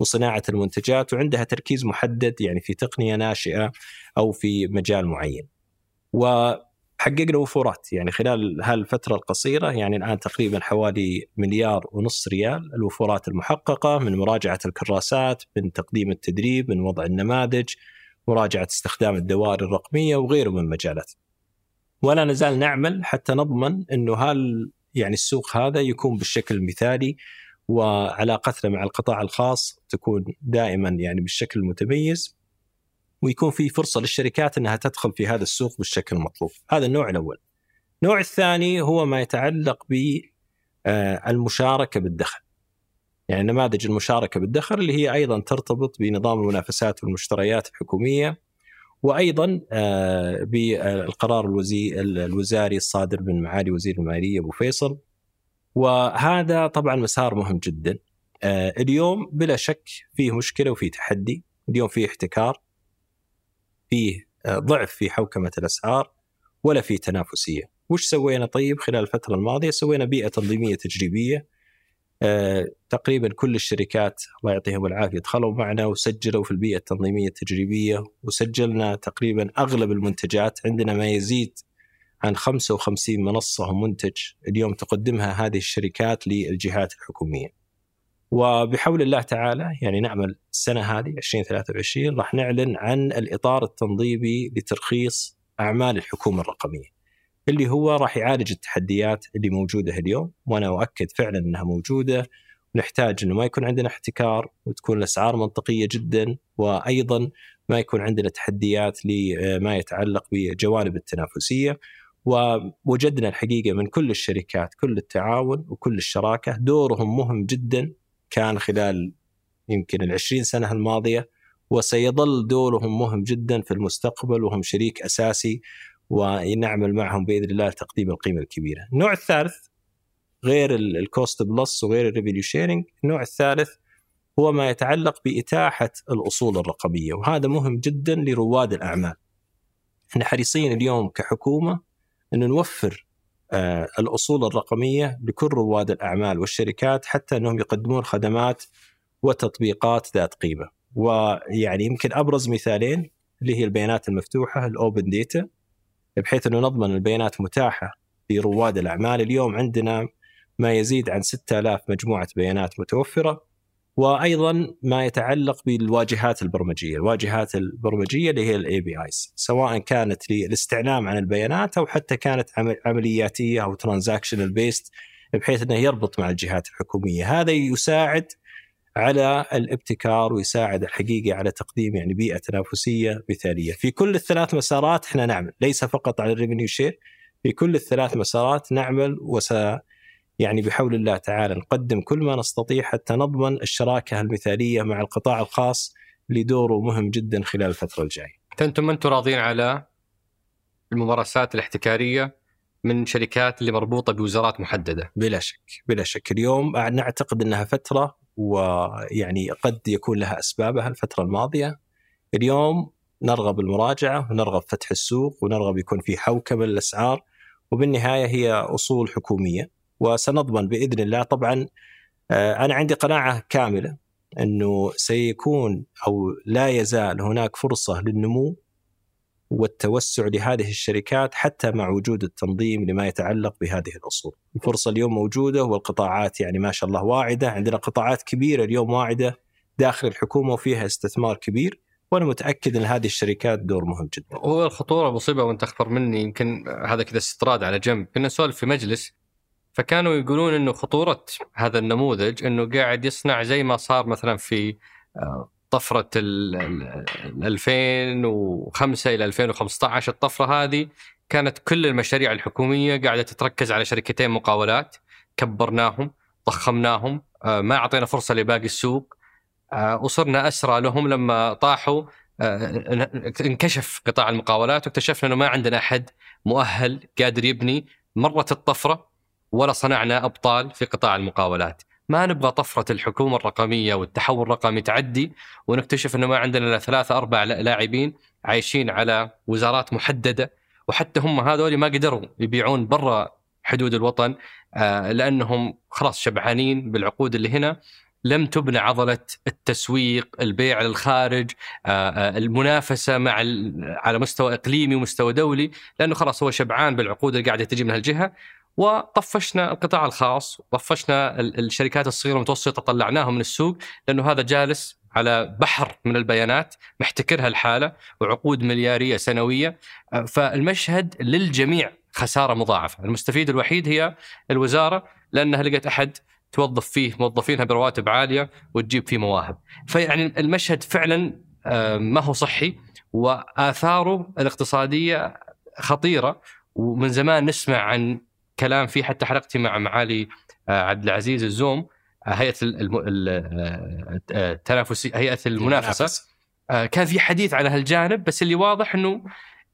وصناعة المنتجات وعندها تركيز محدد يعني في تقنية ناشئة أو في مجال معين. وحققنا وفورات يعني خلال هالفترة القصيرة يعني الآن تقريبا حوالي مليار ونص ريال الوفورات المحققة من مراجعة الكراسات من تقديم التدريب من وضع النماذج مراجعة استخدام الدوائر الرقمية وغيره من مجالات. ولا نزال نعمل حتى نضمن إنه هل يعني السوق هذا يكون بالشكل المثالي وعلاقتنا مع القطاع الخاص تكون دائما يعني بالشكل المتميز ويكون في فرصة للشركات إنها تدخل في هذا السوق بالشكل المطلوب، هذا النوع الأول. النوع الثاني هو ما يتعلق بالمشاركه بالدخل. يعني نماذج المشاركة بالدخل اللي هي أيضا ترتبط بنظام المنافسات والمشتريات الحكومية وأيضا آه، بالقرار الوزاري الصادر من معالي وزير المالية أبو فيصل. وهذا طبعا مسار مهم جدا. آه، اليوم بلا شك فيه مشكلة وفيه تحدي. اليوم فيه احتكار. فيه آه، ضعف في حوكمة الأسعار ولا في تنافسية. وش سوينا طيب؟ خلال الفترة الماضية سوينا بيئة تنظيمية تجريبية آه، تقريبا كل الشركات الله يعطيهم العافية دخلوا معنا وسجلوا في البيئة التنظيمية التجريبية وسجلنا تقريبا أغلب المنتجات. عندنا ما يزيد عن 55 منصة ومنتج اليوم تقدمها هذه الشركات للجهات الحكومية. وبحول الله تعالى يعني نعمل السنة هذه 2023 راح نعلن عن الإطار التنظيمي لترخيص أعمال الحكومة الرقمية. اللي هو راح يعالج التحديات اللي موجودة اليوم وأنا أؤكد فعلا إنها موجودة ونحتاج إنه ما يكون عندنا احتكار وتكون الأسعار منطقية جدا وأيضا ما يكون عندنا تحديات لما يتعلق بجوانب التنافسية ووجدنا الحقيقة من كل الشركات كل التعاون وكل الشراكة دورهم مهم جدا كان خلال يمكن العشرين سنة الماضية وسيظل دورهم مهم جدا في المستقبل وهم شريك أساسي ونعمل معهم بإذن الله لتقديم القيمة الكبيرة. النوع الثالث غير ال cost plus وغير ال revenue sharing، النوع الثالث هو ما يتعلق بإتاحة الأصول الرقمية وهذا مهم جدا لرواد الأعمال. إحنا حريصين اليوم كحكومة انه نوفر الأصول الرقمية لكل رواد الأعمال والشركات حتى أنهم يقدمون خدمات وتطبيقات ذات قيمة. ويعني يمكن أبرز مثالين اللي هي البيانات المفتوحة ال open data بحيث أنه نضمن البيانات متاحة لرواد الأعمال اليوم عندنا ما يزيد عن 6000 مجموعة بيانات متوفرة وأيضا ما يتعلق بالواجهات البرمجية، الواجهات البرمجية اللي هي ال APIs، سواء كانت للاستعلام عن البيانات أو حتى كانت عملياتية أو transactional based بحيث إنه يربط مع الجهات الحكومية، هذا يساعد على الابتكار ويساعد الحقيقة على تقديم يعني بيئة تنافسية مثالية. في كل الثلاث مسارات إحنا نعمل، ليس فقط على ال revenue share، في كل الثلاث مسارات نعمل وس يعني بحول الله تعالى نقدم كل ما نستطيع حتى نضمن الشراكة المثالية مع القطاع الخاص لدوره مهم جدا خلال الفترة الجاية.
أنتم ما أنتم راضين على الممارسات الاحتكارية من شركات اللي مربوطة بوزارات محددة؟
بلا شك بلا شك. اليوم نعتقد أنها فترة ويعني قد يكون لها أسبابها الفترة الماضية. اليوم نرغب المراجعه ونرغب فتح السوق ونرغب يكون في حوكمة للأسعار وبالنهاية هي أصول حكومية. وسنضمن بإذن الله طبعا آه، أنا عندي قناعة كاملة إنه سيكون أو لا يزال هناك فرصة للنمو والتوسع لهذه الشركات حتى مع وجود التنظيم لما يتعلق بهذه الاصول. الفرصة اليوم موجودة والقطاعات يعني ما شاء الله واعدة، عندنا قطاعات كبيرة اليوم واعدة داخل الحكومة وفيها استثمار كبير وأنا متأكد إن هذه الشركات دور مهم جدا.
هو الخطورة مصيبة وأنت اخبر مني يمكن هذا كذا استطراد على جنب، كنا نسولف في مجلس فكانوا يقولون إنه خطورة هذا النموذج إنه قاعد يصنع زي ما صار مثلا في آه، طفرة ال 2005 إلى 2015 الطفرة هذه كانت كل المشاريع الحكومية قاعدة تتركز على شركتين مقاولات. كبرناهم ضخمناهم آه، ما أعطينا فرصة لباقي السوق. آه، وصرنا أسرى لهم لما طاحوا. انكشف قطاع المقاولات واكتشفنا إنه ما عندنا أحد مؤهل قادر يبني. مرت الطفرة ولا صنعنا أبطال في قطاع المقاولات. ما نبغى طفرة الحكومة الرقمية والتحول الرقمي تعدي ونكتشف إنه ما عندنا إلا ثلاثة أربع لاعبين عايشين على وزارات محددة. وحتى هم هذول ما قدروا يبيعون برا حدود الوطن آه، لأنهم خلاص شبعانين بالعقود اللي هنا. لم تبنى عضلة التسويق، البيع للخارج، آه، آه، المنافسة مع على مستوى إقليمي ومستوى دولي، لأنه خلاص هو شبعان بالعقود اللي قاعدة تجي من هالجهة. وطفشنا القطاع الخاص طفشنا الشركات الصغيرة والمتوسطة طلعناهم من السوق لأنه هذا جالس على بحر من البيانات محتكرها الحالة وعقود مليارية سنوية فالمشهد للجميع خسارة مضاعفة، المستفيد الوحيد هي الوزارة لأنها لقت أحد توظف فيه موظفينها برواتب عالية وتجيب فيه مواهب. فيعني المشهد فعلا ما هو صحي وآثاره الاقتصادية خطيرة ومن زمان نسمع عن كلام فيه حتى حلقتي مع معالي آه، عبد العزيز الزوم آه، هيئة آه، التنافسي هيئة المنافسة. كان في حديث على هالجانب بس اللي واضح إنه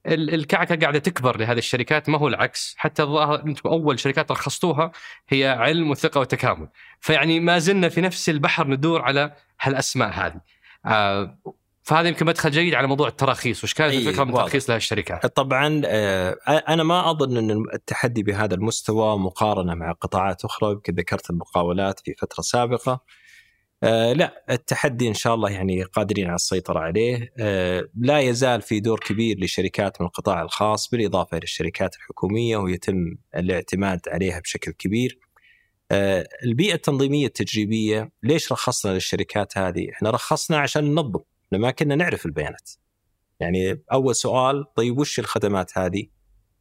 الكعكة قاعدة تكبر لهذه الشركات ما هو العكس. حتى الظاهر أنتم أول شركات رخصتوها هي علم وثقة وتكامل. فيعني ما زلنا في نفس البحر ندور على هالأسماء هذه. فهذا يمكن مدخل جيد على موضوع التراخيص وش كانت الفكرة من ترخيص لها الشركات
طبعا آه، أنا ما أظن إن التحدي بهذا المستوى مقارنة مع قطاعات أخرى يمكن ذكرت المقاولات في فترة سابقة. آه لا التحدي إن شاء الله يعني قادرين على السيطرة عليه. آه لا يزال في دور كبير لشركات من القطاع الخاص بالإضافة إلى الشركات الحكومية ويتم الاعتماد عليها بشكل كبير. البيئة التنظيمية التجريبية ليش رخصنا للشركات هذه؟ إحنا رخصنا عشان ننظم. ما كنا نعرف البيانات يعني أول سؤال طيب وش الخدمات هذه؟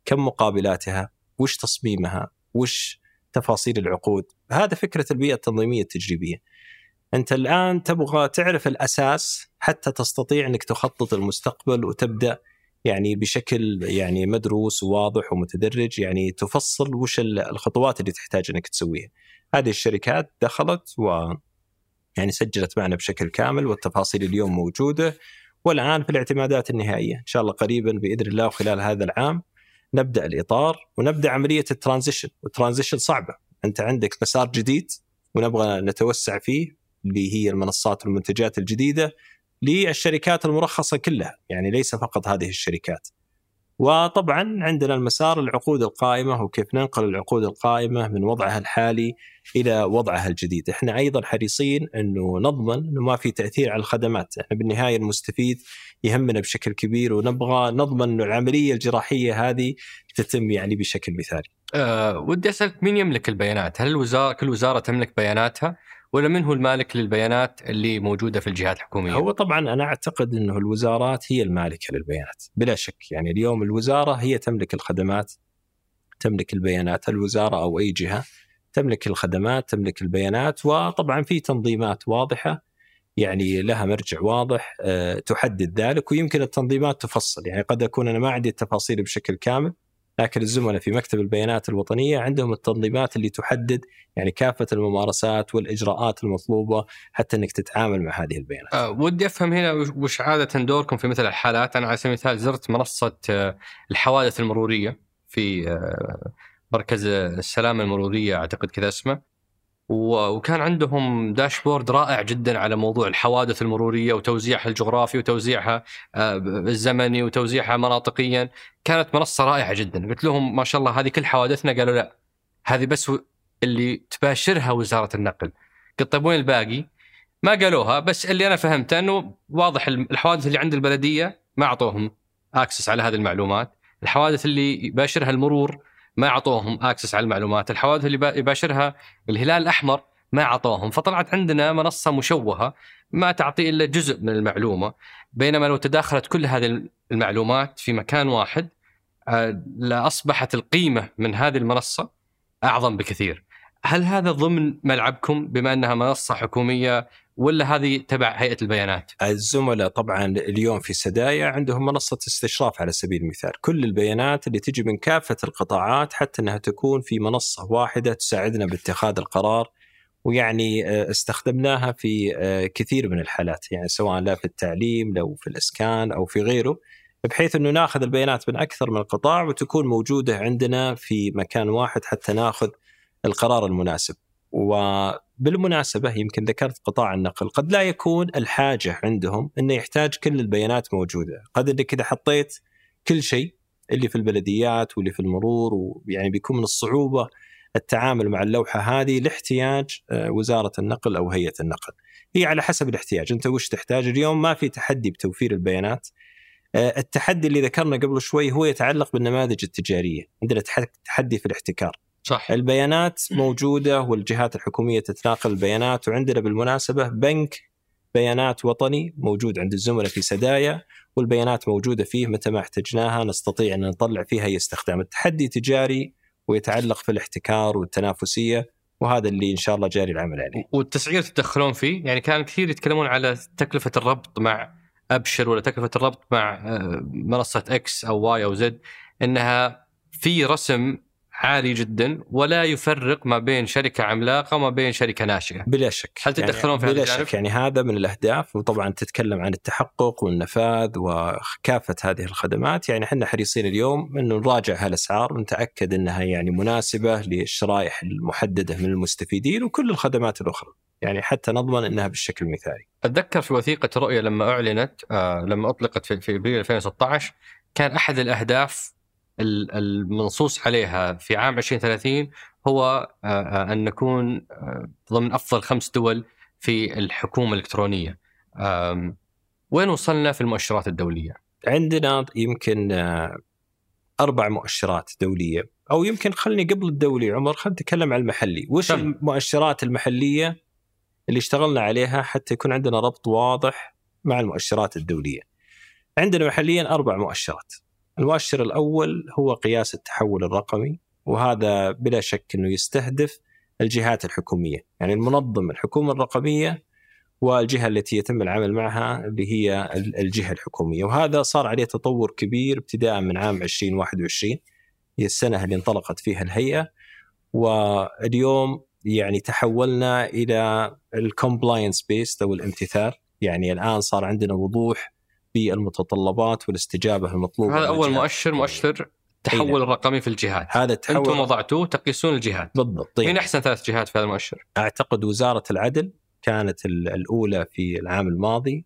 كم مقابلاتها؟ وش تصميمها؟ وش تفاصيل العقود؟ هذا فكرة البيئة التنظيمية التجريبية. أنت الآن تبغى تعرف الأساس حتى تستطيع أنك تخطط المستقبل وتبدأ يعني بشكل يعني مدروس وواضح ومتدرج يعني تفصل وش الخطوات اللي تحتاج أنك تسويها. هذه الشركات دخلت و يعني سجلت معنا بشكل كامل والتفاصيل اليوم موجودة والآن في الاعتمادات النهائية. إن شاء الله قريبا بإذن الله وخلال هذا العام نبدأ الإطار ونبدأ عملية ال transition. وال transition صعبة. أنت عندك مسار جديد ونبغى نتوسع فيه اللي هي المنصات والمنتجات الجديدة للشركات المرخصة كلها. يعني ليس فقط هذه الشركات. وطبعا عندنا المسار العقود القائمة وكيف ننقل العقود القائمة من وضعها الحالي إلى وضعها الجديد، إحنا أيضا حريصين إنه نضمن إنه ما في تأثير على الخدمات، إحنا بالنهاية المستفيد يهمنا بشكل كبير ونبغى نضمن إنه العملية الجراحية هذه تتم يعني بشكل مثالي.
أه ودي أسألك مين يملك البيانات؟ هل الوزاره كل وزارة تملك بياناتها؟ ولا من هو المالك للبيانات اللي موجودة في الجهات الحكومية؟
هو طبعا أنا أعتقد إنه الوزارات هي المالكة للبيانات بلا شك يعني اليوم الوزارة هي تملك الخدمات تملك البيانات الوزارة أو أي جهة تملك الخدمات تملك البيانات وطبعا في تنظيمات واضحة يعني لها مرجع واضح أه تحدد ذلك ويمكن التنظيمات تفصل يعني قد أكون أنا ما عندي التفاصيل بشكل كامل لكن الزملاء في مكتب البيانات الوطنية عندهم التنظيمات اللي تحدد يعني كافة الممارسات والإجراءات المطلوبة حتى إنك تتعامل مع هذه البيانات.
أه ودي أفهم هنا وش عادة دوركم في مثل الحالات، أنا على سبيل المثال زرت منصة آه، الحوادث المرورية في آه، مركز السلامه المرورية أعتقد كذا اسمه وكان عندهم داشبورد رائع جدا على موضوع الحوادث المرورية وتوزيعها الجغرافي وتوزيعها آه، الزمني وتوزيعها مناطقيا. كانت منصة رائعة جدا. قلت لهم ما شاء الله هذه كل حوادثنا؟ قالوا لا هذه بس اللي تباشرها وزارة النقل. قلت طيب وين الباقي؟ ما قالوها بس اللي أنا فهمته إنه واضح الحوادث اللي عند البلدية ما أعطوهم access على هذه المعلومات، الحوادث اللي يباشرها المرور ما أعطوهم access على المعلومات، الحوادث اللي با- يباشرها الهلال الأحمر ما أعطوهم، فطلعت عندنا منصة مشوهة ما تعطي إلا جزء من المعلومة، بينما لو تداخلت كل هذه المعلومات في مكان واحد آه، لاصبحت القيمة من هذه المنصة أعظم بكثير. هل هذا ضمن ملعبكم؟ بما أنها منصة حكومية ولا هذه تبع هيئة البيانات؟
الزملاء طبعا اليوم في سدايا عندهم منصة استشراف على سبيل المثال، كل البيانات اللي تجي من كافة القطاعات حتى إنها تكون في منصة واحدة تساعدنا باتخاذ القرار ويعني آه، استخدمناها في آه، كثير من الحالات يعني سواء لا في التعليم لو في الإسكان أو في غيره بحيث إنه ناخذ البيانات من أكثر من قطاع وتكون موجودة عندنا في مكان واحد حتى ناخذ القرار المناسب. وبالمناسبة يمكن ذكرت قطاع النقل، قد لا يكون الحاجة عندهم إنه يحتاج كل البيانات موجودة، قد إنك كذا حطيت كل شيء اللي في البلديات واللي في المرور ويعني بيكون من الصعوبة التعامل مع اللوحة هذه لاحتياج آه، وزارة النقل أو هيئة النقل. هي على حسب الاحتياج، أنت وش تحتاج؟ اليوم ما في تحدي بتوفير البيانات. آه، التحدي اللي ذكرنا قبل شوي هو يتعلق بالنماذج التجارية، عندنا تح- تحدي في الاحتكار.
صح.
البيانات موجودة والجهات الحكومية تتناقل البيانات وعندنا بالمناسبة بنك بيانات وطني موجود عند الزملاء في سدايا والبيانات موجودة فيه متى ما احتجناها نستطيع أن نطلع فيها اي استخدام، التحدي تجاري ويتعلق في الاحتكار والتنافسية وهذا اللي إن شاء الله جاري العمل عليه.
والتسعير تدخلون فيه؟ يعني كان كثير يتكلمون على تكلفة الربط مع أبشر ولا تكلفة الربط مع آه، منصة إكس أو واي أو زد إنها في رسم عالي جدا ولا يفرق ما بين شركة عملاقة وما بين شركة ناشئة.
بلا شك
هل تدخلون في هذا
بلا
الجانب؟
شك يعني هذا من الأهداف وطبعا تتكلم عن التحقق والنفاذ وكافة هذه الخدمات يعني إحنا حريصين اليوم إنه نراجع هالأسعار ونتأكد إنها يعني مناسبة للشرائح المحددة من المستفيدين وكل الخدمات الأخرى يعني حتى نضمن إنها بالشكل المثالي.
أتذكر في وثيقة الرؤيه لما أعلنت آه لما أطلقت في, في أبريل 2016 كان أحد الأهداف ال- المنصوص عليها في عام 2030 هو آه آه أن نكون آه ضمن أفضل خمس دول في الحكومة الإلكترونية. وين وصلنا في المؤشرات الدولية؟
عندنا يمكن أربع مؤشرات دولية أو يمكن خلني قبل الدولي عمر خلينا نتكلم عن المحلي، وش
تم.
المؤشرات المحلية اللي اشتغلنا عليها حتى يكون عندنا ربط واضح مع المؤشرات الدولية. عندنا محليا أربع مؤشرات. المؤشر الأول هو قياس التحول الرقمي وهذا بلا شك إنه يستهدف الجهات الحكومية، يعني المنظم الحكومة الرقمية والجهة التي يتم العمل معها اللي هي ال- الجهة الحكومية، وهذا صار عليه تطور كبير ابتداء من عام 2021 هي السنة اللي انطلقت فيها الهيئة. واليوم يعني تحولنا إلى ال compliance based أو الامتثال، يعني الآن صار عندنا وضوح بالمتطلبات والاستجابة المطلوبة
هذا
أول.
مؤشر مؤشر التحول الرقمي في الجهات.
هذا
أنتم
التحول
وضعتوه تقيسون الجهات.
بالضبط طيب.
مين أحسن ثلاث جهات في هذا المؤشر؟
أعتقد وزارة العدل كانت ال- الأولى في العام الماضي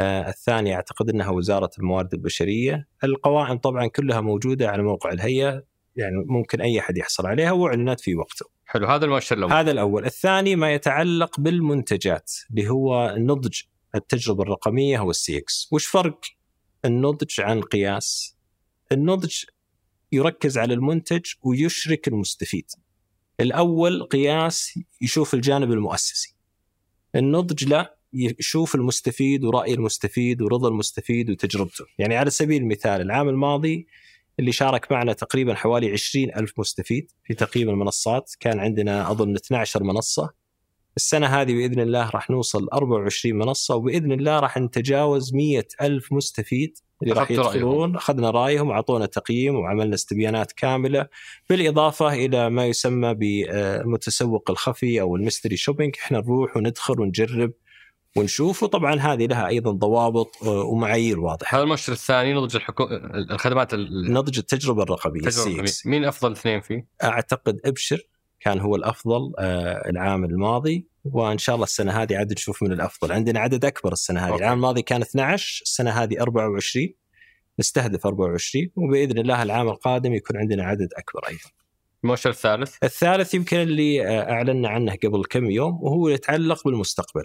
آه، الثانية أعتقد إنها وزارة الموارد البشرية القوائم طبعا كلها موجودة على موقع الهيئة يعني ممكن أي أحد يحصل عليها واعلنت في وقته
حلو هذا المؤشر الأول.
هذا الأول الثاني ما يتعلق بالمنتجات اللي هو نضج التجربة الرقمية هو السي إكس وش فرق النضج عن القياس النضج يركز على المنتج ويشرك المستفيد. الأول قياس يشوف الجانب المؤسسي. النضج لا يشوف المستفيد ورأي المستفيد ورضا المستفيد وتجربته. يعني على سبيل المثال العام الماضي اللي شارك معنا تقريبا حوالي 20 ألف مستفيد في تقييم المنصات كان عندنا أظن 12 منصة. السنة هذه بإذن الله راح نوصل 24 منصة وبإذن الله راح نتجاوز 100 ألف مستفيد اللي راح. يدخلون أخذنا رأيهم وأعطونا تقييم وعملنا استبيانات كاملة بالإضافة إلى ما يسمى بالمتسوق الخفي أو ال mystery shopping إحنا نروح وندخل ونجرب ونشوف وطبعا هذه لها أيضا ضوابط آه، ومعايير واضحة.
هذا المؤشر الثاني نضج الحكو... الخدمات ال-
نضج التجربة الرقمية
التجربة
CX.
مين أفضل اثنين فيه؟
أعتقد إبشر كان هو الأفضل آه، العام الماضي وإن شاء الله السنة هذه عاد نشوف من الأفضل. عندنا عدد أكبر السنة هذه.
أوكي.
العام الماضي كان 12 السنة هذه 24 نستهدف 24 وبإذن الله العام القادم يكون عندنا عدد أكبر أيضا.
المؤشر الثالث؟
الثالث يمكن اللي آه، أعلنا عنه قبل كم يوم وهو يتعلق بالمستقبل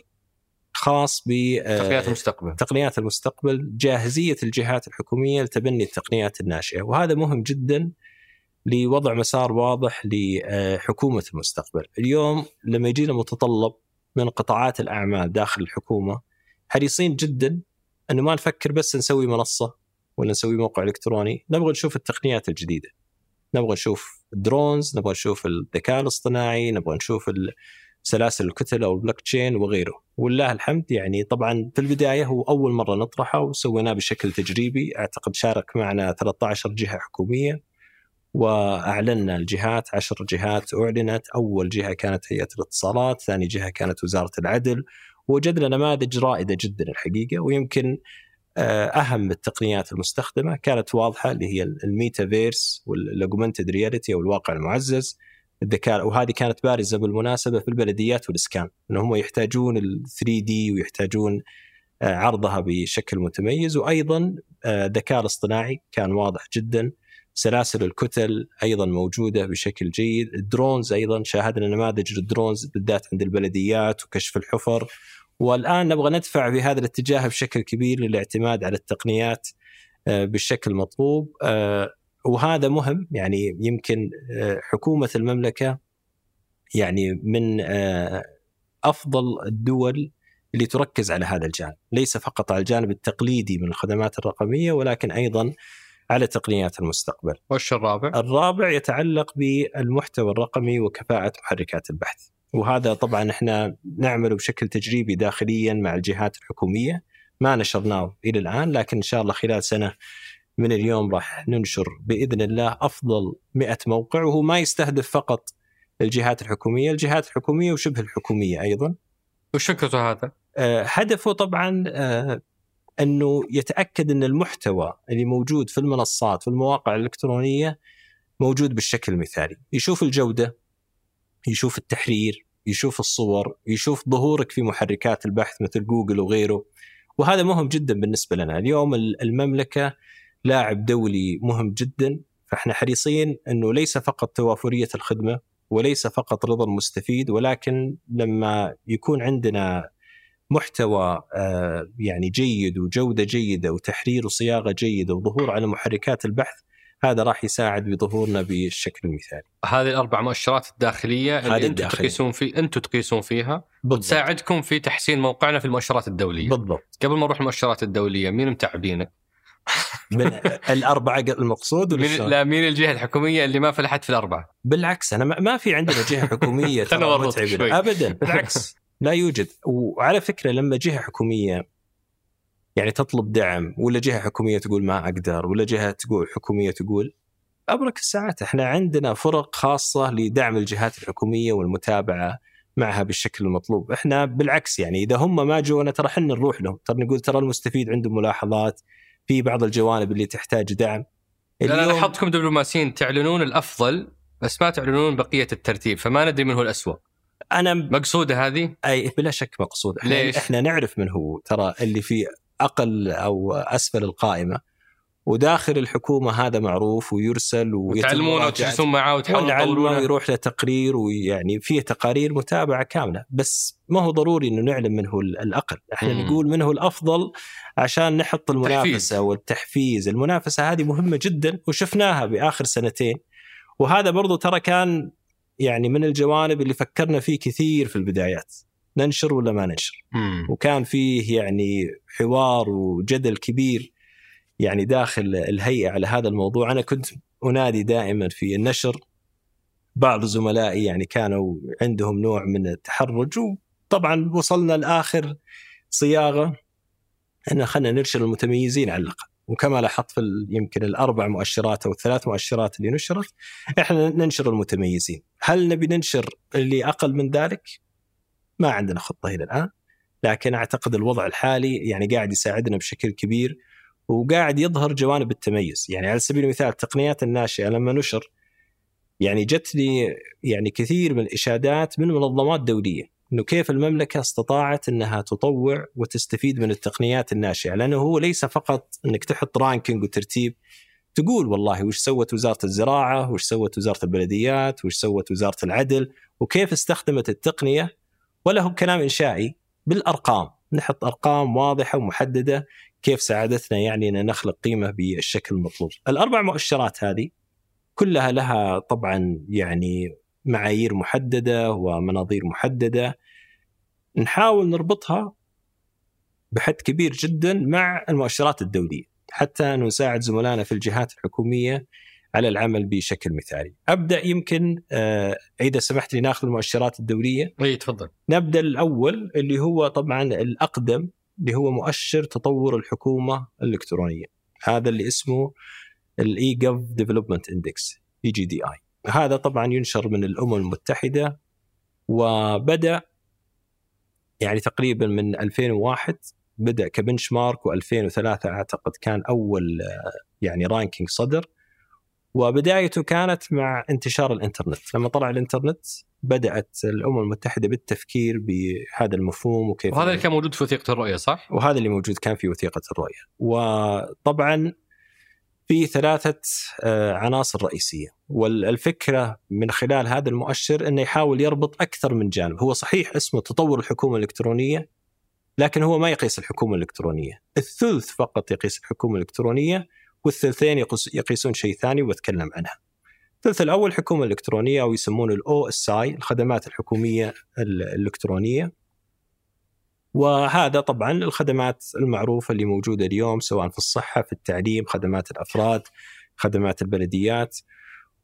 خاص ب آه،
تقنيات المستقبل.
تقنيات المستقبل جاهزية الجهات الحكومية لتبني التقنيات الناشئة. وهذا مهم جدا لوضع مسار واضح لحكومه المستقبل. اليوم لما يجينا متطلب من قطاعات الأعمال داخل الحكومة حريصين جدا إنه ما نفكر بس نسوي منصة ولا نسوي موقع إلكتروني، نبغى نشوف التقنيات الجديدة. نبغى نشوف ال drones، نبغى نشوف الذكاء الاصطناعي، نبغى نشوف سلاسل الكتل أو البلوك تشين وغيره ولله الحمد يعني طبعا في البداية هو أول مرة نطرحه وسويناه بشكل تجريبي أعتقد شارك معنا 13 جهة حكومية وأعلنا الجهات 10 جهات أعلنت. أول جهة كانت هيئة الاتصالات ثاني جهة كانت وزارة العدل وجدنا نماذج رائدة جدا الحقيقة ويمكن آه، أهم التقنيات المستخدمة كانت واضحة اللي هي ال metaverse وال augmented reality أو الواقع المعزز الذكاء وهذه كانت بارزة بالمناسبة في البلديات والإسكان إن هم يحتاجون ال 3D ويحتاجون آه، عرضها بشكل متميز. وأيضا آه، الذكاء الاصطناعي كان واضح جدا. سلاسل الكتل أيضا موجودة بشكل جيد. ال drones أيضا شاهدنا نماذج لل drones بالذات عند البلديات وكشف الحفر. والآن نبغى ندفع في هذا الاتجاه بشكل كبير للاعتماد على التقنيات آه، بالشكل المطلوب آه، وهذا مهم. يعني يمكن آه، حكومة المملكة يعني من أفضل الدول اللي تركز على هذا الجانب، ليس فقط على الجانب التقليدي من الخدمات الرقمية ولكن أيضا على تقنيات المستقبل.
وش الرابع؟
الرابع يتعلق بالمحتوى الرقمي وكفاءة محركات البحث وهذا طبعا إحنا نعمله بشكل تجريبي داخليا مع الجهات الحكومية ما نشرناه إلى الآن لكن إن شاء الله خلال سنة من اليوم راح ننشر بإذن الله أفضل 100 موقع وهو ما يستهدف فقط الجهات الحكومية الجهات الحكومية وشبه الحكومية أيضا
وش فكرته هذا؟
آه، هدفه طبعا آه، أنه يتأكد أن المحتوى اللي موجود في المنصات في المواقع الإلكترونية موجود بالشكل المثالي، يشوف الجودة يشوف التحرير، يشوف الصور، يشوف ظهورك في محركات البحث مثل جوجل وغيره. وهذا مهم جدا بالنسبة لنا، اليوم ال- المملكة لاعب دولي مهم جدا. فإحنا حريصين أنه ليس فقط توافرية الخدمة وليس فقط رضا المستفيد ولكن لما يكون عندنا محتوى آه، يعني جيد وجودة جيدة وتحرير وصياغة جيدة وظهور على محركات البحث هذا راح يساعد بظهورنا بالشكل المثالي.
هذه الأربع مؤشرات
الداخلية
اللي
أنتم.
تقيسون في أنتم تقيسون فيها وتساعدكم في تحسين موقعنا في المؤشرات الدولية.
بالضبط
قبل ما نروح المؤشرات الدولية مين متعبينك؟
من الأربعة المقصود ولا
مين؟ لا مين الجهة الحكومية اللي ما فلحت في الأربعة؟
بالعكس أنا ما في عندنا جهة
حكومية
ترى.
شوي.
ابدا بالعكس لا يوجد. وعلى فكرة لما جهة حكومية يعني تطلب دعم ولا جهة حكومية تقول ما أقدر ولا جهة تقول حكومية تقول أبرك الساعات. إحنا عندنا فرق خاصة لدعم الجهات الحكومية والمتابعة معها بالشكل المطلوب، إحنا بالعكس يعني إذا هم ما جونا ترى إحنا نروح لهم، ترى نقول ترى المستفيد عنده ملاحظات في بعض الجوانب اللي تحتاج دعم.
لا لا
اليوم-
لاحظتكم دبلوماسيين. تعلنون الأفضل بس ما تعلنون بقية الترتيب فما ندري من هو الاسوء.
أنا
مقصودة هذه؟
أي بلا شك مقصود إحنا,
ليش؟
إحنا نعرف من هو ترى اللي في أقل أو أسفل القائمة وداخل الحكومة هذا معروف ويرسل
وتعلمونه
مراجعته.
وتجلسون معاه وتحاولون
ويروح له تقرير ويعني فيه تقارير متابعة كاملة بس ما هو ضروري إنه نعلم من هو الأقل إحنا
مم.
نقول من هو الأفضل عشان نحط المنافسة
تحفيز.
والتحفيز المنافسة هذه مهمة جدا وشفناها بآخر سنتين وهذا برضو ترى كان يعني من الجوانب اللي فكرنا فيه كثير في البدايات ننشر ولا ما ننشر؟
مم.
وكان فيه يعني حوار وجدل كبير يعني داخل الهيئة على هذا الموضوع. أنا كنت أنادي دائما في النشر بعض زملائي يعني كانوا عندهم نوع من التحرج وطبعا وصلنا لآخر صياغة. إن خلينا نرشد المتميزين على الأقل. وكما لاحظت في يمكن الأربع مؤشرات أو الثلاث مؤشرات اللي نشرت إحنا ننشر المتميزين. هل نبي ننشر اللي أقل من ذلك؟ ما عندنا خطة إلى الآن لكن أعتقد الوضع الحالي يعني قاعد يساعدنا بشكل كبير وقاعد يظهر جوانب التميز. يعني على سبيل المثال التقنيات الناشئة لما نشر يعني جتني يعني كثير من الإشادات من منظمات دولية. إنه كيف المملكة استطاعت إنها تطوع وتستفيد من التقنيات الناشئة؟ لأنه هو ليس فقط إنك تحط ranking وترتيب تقول والله وش سوت وزارة الزراعة، وش سوت وزارة البلديات، وش سوت وزارة العدل، وكيف استخدمت التقنية؟ ولا هو كلام إنشائي بالأرقام، نحط أرقام واضحة ومحددة كيف ساعدتنا يعني إن نخلق قيمة بالشكل المطلوب. الأربع مؤشرات هذه كلها لها طبعا يعني معايير محددة ومناظير محددة نحاول نربطها بحد كبير جدا مع المؤشرات الدولية حتى نساعد زملائنا في الجهات الحكومية على العمل بشكل مثالي. أبدأ يمكن آه إذا سمحت لي نأخذ المؤشرات الدولية.
إي تفضل.
نبدأ الأول اللي هو طبعا الأقدم اللي هو مؤشر تطور الحكومة الإلكترونية. هذا اللي اسمه ال e-Gov Development Index EGDI. هذا طبعا ينشر من الأمم المتحدة وبدأ يعني تقريبا من 2001 بدأ ك benchmark و2003 أعتقد كان أول يعني ranking صدر. وبدايته كانت مع انتشار الإنترنت. لما طلع الإنترنت بدأت الأمم المتحدة بالتفكير بهذا المفهوم وكيف
وهذا اللي كان موجود في وثيقة الرؤية صح؟
وهذا اللي موجود كان في وثيقة الرؤية. وطبعا في ثلاثة عناصر رئيسية. والفكرة من خلال هذا المؤشر أنه يحاول يربط أكثر من جانب. هو صحيح اسمه تطور الحكومة الإلكترونية لكن هو ما يقيس الحكومة الإلكترونية. الثلث فقط يقيس الحكومة الإلكترونية والثلثين يقيسون شيء ثاني وبتكلم عنها. الثلث الأول الحكومة الإلكترونية أو يسمونه الأو اس الخدمات الحكومية الإلكترونية. وهذا طبعا الخدمات المعروفة اللي موجودة اليوم سواء في الصحة في التعليم خدمات الأفراد خدمات البلديات.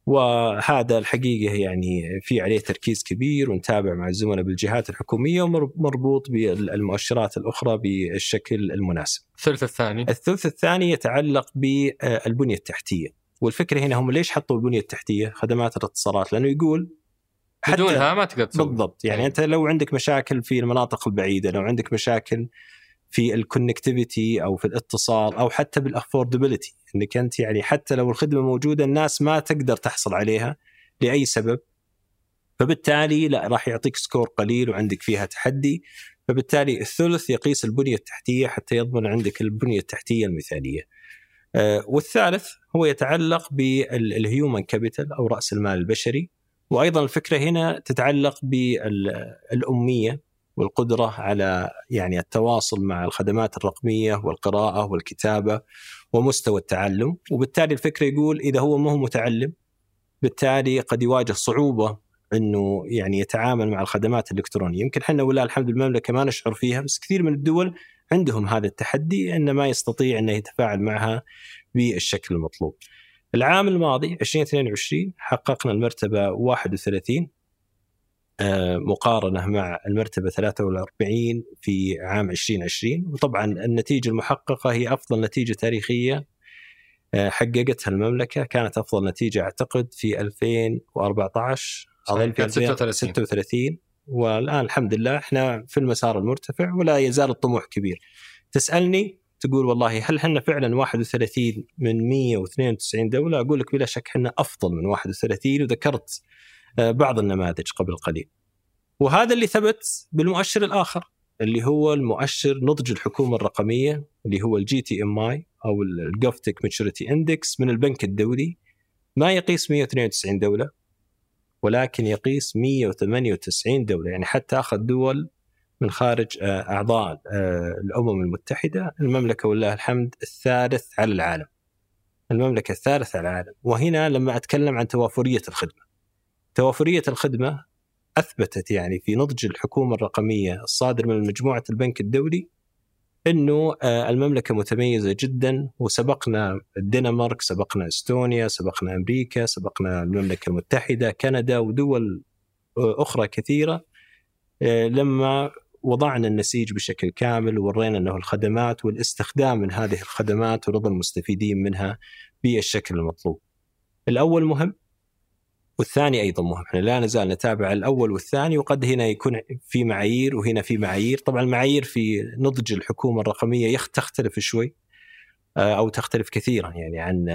وهذا الحقيقة يعني في عليه تركيز كبير ونتابع مع الزملاء بالجهات الحكومية ومربوط بالمؤشرات الأخرى بالشكل المناسب.
الثلث الثاني.
الثلث الثاني يتعلق بالبنية التحتية. والفكرة هنا هم ليش حطوا البنية التحتية؟ خدمات الاتصالات لأنه يقول
بدونها ما تقدر تسوي.
بالضبط. يعني أنت لو عندك مشاكل في المناطق البعيدة لو عندك مشاكل في ال connectivity أو في الاتصال أو حتى بال affordability إنك أنت يعني حتى لو الخدمة موجودة الناس ما تقدر تحصل عليها لأي سبب فبالتالي لا راح يعطيك score قليل وعندك فيها تحدي. فبالتالي الثلث يقيس البنية التحتية حتى يضمن عندك البنية التحتية المثالية. آه والثالث هو يتعلق بال human capital أو رأس المال البشري. وأيضا الفكرة هنا تتعلق بالأمية والقدرة على يعني التواصل مع الخدمات الرقمية والقراءة والكتابة ومستوى التعلم وبالتالي الفكرة يقول إذا هو ما هو متعلم بالتالي قد يواجه صعوبة إنه يعني يتعامل مع الخدمات الإلكترونية، يمكن إحنا ولله الحمد المملكة ما نشعر فيها بس كثير من الدول عندهم هذا التحدي إنه ما يستطيع إنه يتفاعل معها بالشكل المطلوب. العام الماضي 2022 حققنا المرتبة 31 مقارنة مع المرتبة 43 في عام 2020 وطبعا النتيجة المحققة هي أفضل نتيجة تاريخية حققتها المملكة. كانت أفضل نتيجة أعتقد في 2014
أظن في 36
36 والآن الحمد لله إحنا في المسار المرتفع ولا يزال الطموح كبير. تسألني تقول والله هل إحنا فعلا 31 من 192 دولة؟ أقول لك بلا شك إحنا أفضل من 31 وذكرت بعض النماذج قبل قليل. وهذا اللي ثبت بالمؤشر الآخر اللي هو المؤشر نضج الحكومة الرقمية اللي هو ال GTMI أو ال GovTech Maturity Index من البنك الدولي ما يقيس 192 دولة ولكن يقيس 198 دولة يعني حتى أخذ دول من خارج أعضاء الأمم المتحدة المملكة ولله الحمد الثالث على العالم. المملكة الثالث على العالم، وهنا لما أتكلم عن توافرية الخدمة. توافرية الخدمة أثبتت يعني في نضج الحكومة الرقمية الصادر من مجموعة البنك الدولي إنه المملكة متميزة جدا وسبقنا الدنمارك، سبقنا إستونيا، سبقنا أمريكا، سبقنا المملكة المتحدة، كندا ودول أخرى كثيرة لما وضعنا النسيج بشكل كامل وورينا إنه الخدمات والاستخدام من هذه الخدمات ورضا المستفيدين منها بالشكل المطلوب. الأول مهم والثاني أيضا مهم. إحنا لا نزال نتابع الأول والثاني وقد هنا يكون في معايير وهنا في معايير. طبعا المعايير في نضج الحكومة الرقمية تختلف شوي آه، أو تختلف كثيرا يعني عن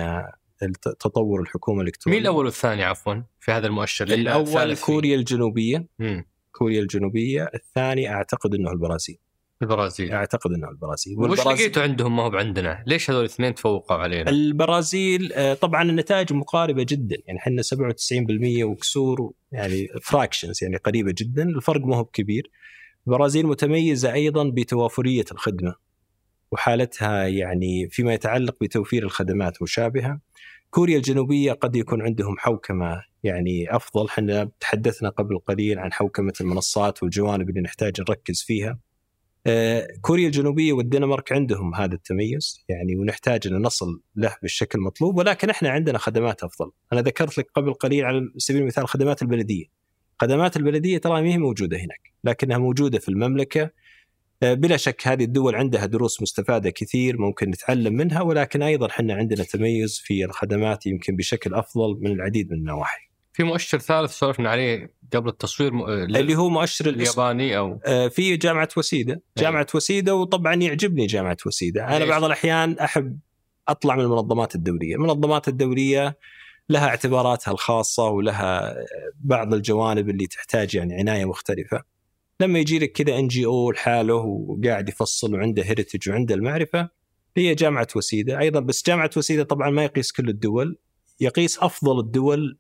تطور الحكومة الإلكترونية.
مين الأول والثاني عفوا في هذا المؤشر؟
الأول كوريا الجنوبية. مم. كوريا الجنوبية الثاني أعتقد إنه البرازيل.
البرازيل.
أعتقد إنه البرازيل.
وش لقيتوا عندهم؟ ما هو عندنا؟ ليش هذول الاثنين تفوقوا علينا؟
البرازيل آه، طبعا النتائج مقاربة جدا. يعني إحنا 97% وكسور يعني فراكشنز يعني قريبة جدا. الفرق ما هو كبير. البرازيل متميزة أيضا بتوافرية الخدمة وحالتها يعني فيما يتعلق بتوفير الخدمات مشابهة. كوريا الجنوبية قد يكون عندهم حوكمة يعني أفضل. إحنا تحدثنا قبل قليل عن حوكمة المنصات والجوانب اللي نحتاج نركز فيها. آه، كوريا الجنوبية والدنمارك عندهم هذا التميز يعني ونحتاج إن نصل له بالشكل المطلوب. ولكن إحنا عندنا خدمات أفضل، أنا ذكرت لك قبل قليل على سبيل المثال خدمات البلدية. خدمات البلدية ترى ما هي موجودة هناك، لكنها موجودة في المملكة. بلا شك هذه الدول عندها دروس مستفادة كثير ممكن نتعلم منها ولكن أيضا إحنا عندنا تميز في الخدمات يمكن بشكل أفضل من العديد من النواحي.
في مؤشر ثالث سولفنا عليه قبل التصوير م...
اللي هو مؤشر
الياباني أو
آه، في جامعة وسيدة، جامعة وسيدة وطبعا يعجبني جامعة وسيدة، أنا بعض الأحيان أحب أطلع من المنظمات الدولية، المنظمات الدولية لها اعتباراتها الخاصة ولها بعض الجوانب اللي تحتاج يعني عناية مختلفة. لما يجي لك كذا ان جي أو لحاله وقاعد يفصل وعنده هيرتج وعنده المعرفة هي جامعة وسيدة، أيضا. بس جامعة وسيدة طبعا ما يقيس كل الدول، يقيس أفضل الدول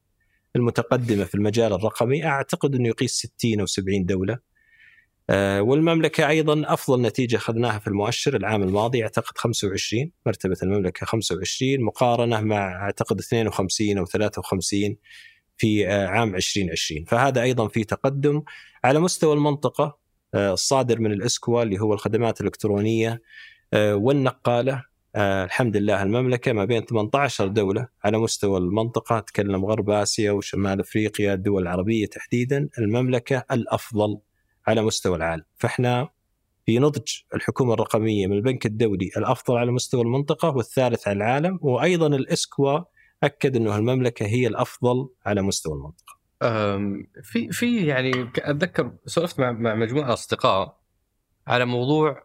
المتقدمة في المجال الرقمي. أعتقد إنه يقيس 60 أو 70 دولة. آه، والمملكة أيضا أفضل نتيجة أخذناها في المؤشر العام الماضي أعتقد 25 مرتبة المملكة 25 مقارنة مع أعتقد 52 أو 53 في آه، عام 2020 فهذا أيضا في تقدم. على مستوى المنطقة آه، الصادر من الاسكوا اللي هو الخدمات الإلكترونية والنقالة آه الحمد لله المملكة ما بين 18 دولة على مستوى المنطقة تكلم غرب آسيا وشمال أفريقيا الدول العربية تحديدا المملكة الأفضل على مستوى العالم فإحنا في نضج الحكومة الرقمية من البنك الدولي الأفضل على مستوى المنطقة والثالث على العالم وأيضا الاسكوا أكد إنه المملكة هي الأفضل على مستوى المنطقة.
في في يعني أتذكر سولفت مع مع مجموعة أصدقاء على موضوع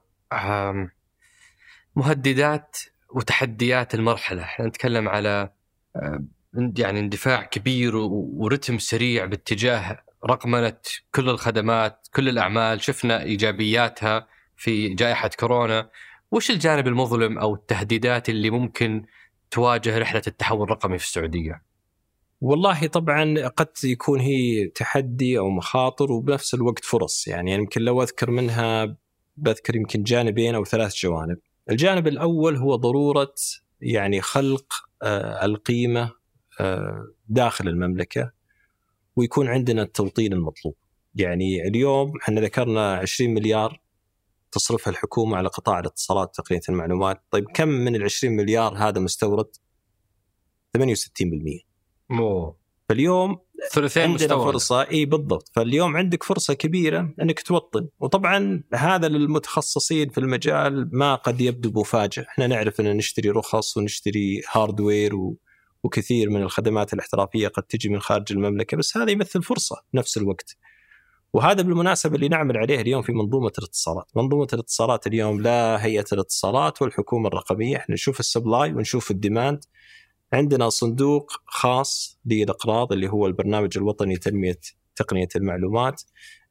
مهددات وتحديات المرحلة، إحنا نتكلم على يعني اندفاع كبير ورتم سريع باتجاه رقمنة كل الخدمات، كل الأعمال، شفنا إيجابياتها في جائحة كورونا، وش الجانب المظلم أو التهديدات اللي ممكن تواجه رحلة التحول الرقمي في السعودية؟
والله طبعا قد يكون هي تحدي أو مخاطر وبنفس الوقت فرص يعني يمكن لو أذكر منها بذكر يمكن جانبين أو ثلاث جوانب. الجانب الأول هو ضرورة يعني خلق آه، القيمة آه، داخل المملكة ويكون عندنا التوطين المطلوب. يعني اليوم إحنا ذكرنا 20 مليار تصرفها الحكومة على قطاع الاتصالات وتقنيه المعلومات، طيب كم من ال 20 مليار هذا مستورد؟ 68%.
مو.
فاليوم
ثلثين
عندنا مستورد. فرصة. إي بالضبط. فاليوم عندك فرصة كبيرة إنك توطن. وطبعا هذا للمتخصصين في المجال ما قد يبدو مفاجئ. إحنا نعرف إن نشتري رخص ونشتري هاردوير و... وكثير من الخدمات الاحترافية قد تجي من خارج المملكة. بس هذا يمثل فرصة نفس الوقت. وهذا بالمناسبة اللي نعمل عليه اليوم في منظومة الاتصالات، منظومة الاتصالات اليوم لا هيئة الاتصالات والحكومة الرقمية، إحنا نشوف ال supply ونشوف ال demand عندنا صندوق خاص للإقراض اللي هو البرنامج الوطني لتنمية تقنية المعلومات.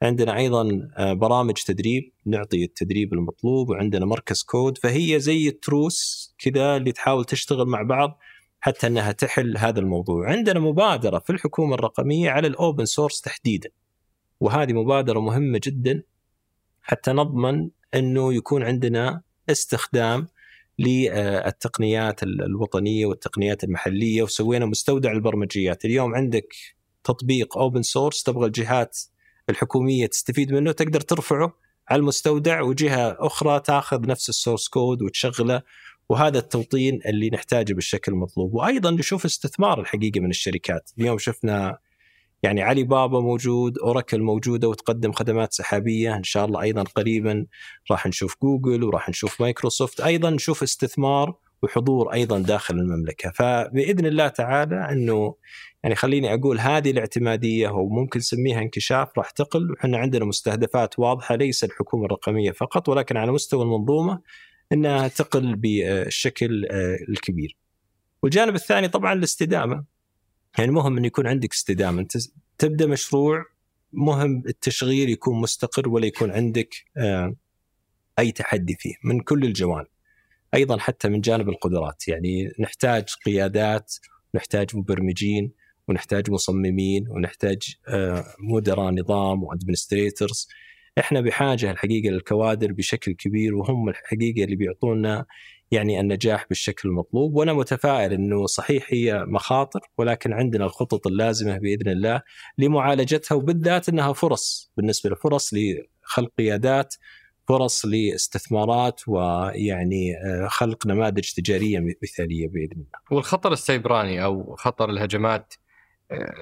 عندنا أيضا آه، برامج تدريب نعطي التدريب المطلوب وعندنا مركز كود. فهي زي التروس كذا اللي تحاول تشتغل مع بعض حتى إنها تحل هذا الموضوع. عندنا مبادرة في الحكومة الرقمية على ال open source تحديدا. وهذه مبادرة مهمة جدا حتى نضمن إنه يكون عندنا استخدام للتقنيات الوطنية والتقنيات المحلية وسوينا مستودع البرمجيات، اليوم عندك تطبيق open source تبغى الجهات الحكومية تستفيد منه تقدر ترفعه على المستودع وجهة أخرى تاخذ نفس ال source code وتشغله. وهذا التوطين اللي نحتاجه بالشكل المطلوب. وأيضا نشوف استثمار الحقيقة من الشركات. اليوم شفنا يعني علي بابا موجود أوراكل موجودة وتقدم خدمات سحابية إن شاء الله أيضا قريبا راح نشوف جوجل وراح نشوف مايكروسوفت أيضا نشوف استثمار وحضور أيضا داخل المملكة فبإذن الله تعالى إنه يعني خليني أقول هذه الاعتمادية وممكن نسميها انكشاف راح تقل وحنا عندنا مستهدفات واضحة ليس الحكومة الرقمية فقط ولكن على مستوى المنظومة إنها تقل بالشكل آه، الكبير. والجانب الثاني طبعا الاستدامة. يعني مهم انه يكون عندك استدامة، أنت تبدأ مشروع مهم التشغيل يكون مستقر ولا يكون عندك آه، أي تحدي فيه من كل الجوانب. أيضا حتى من جانب القدرات. يعني نحتاج قيادات نحتاج مبرمجين ونحتاج مصممين ونحتاج آه، مدراء نظام وادمنستريتورز إحنا بحاجة الحقيقة للكوادر بشكل كبير وهم الحقيقة اللي بيعطونا يعني النجاح بالشكل المطلوب وأنا متفائل إنه صحيح هي مخاطر ولكن عندنا الخطط اللازمة بإذن الله لمعالجتها وبالذات إنها فرص بالنسبة لفرص لخلق قيادات فرص لاستثمارات ويعني آه، خلق نماذج تجارية مثالية بإذن الله.
والخطر السيبراني أو خطر الهجمات آه،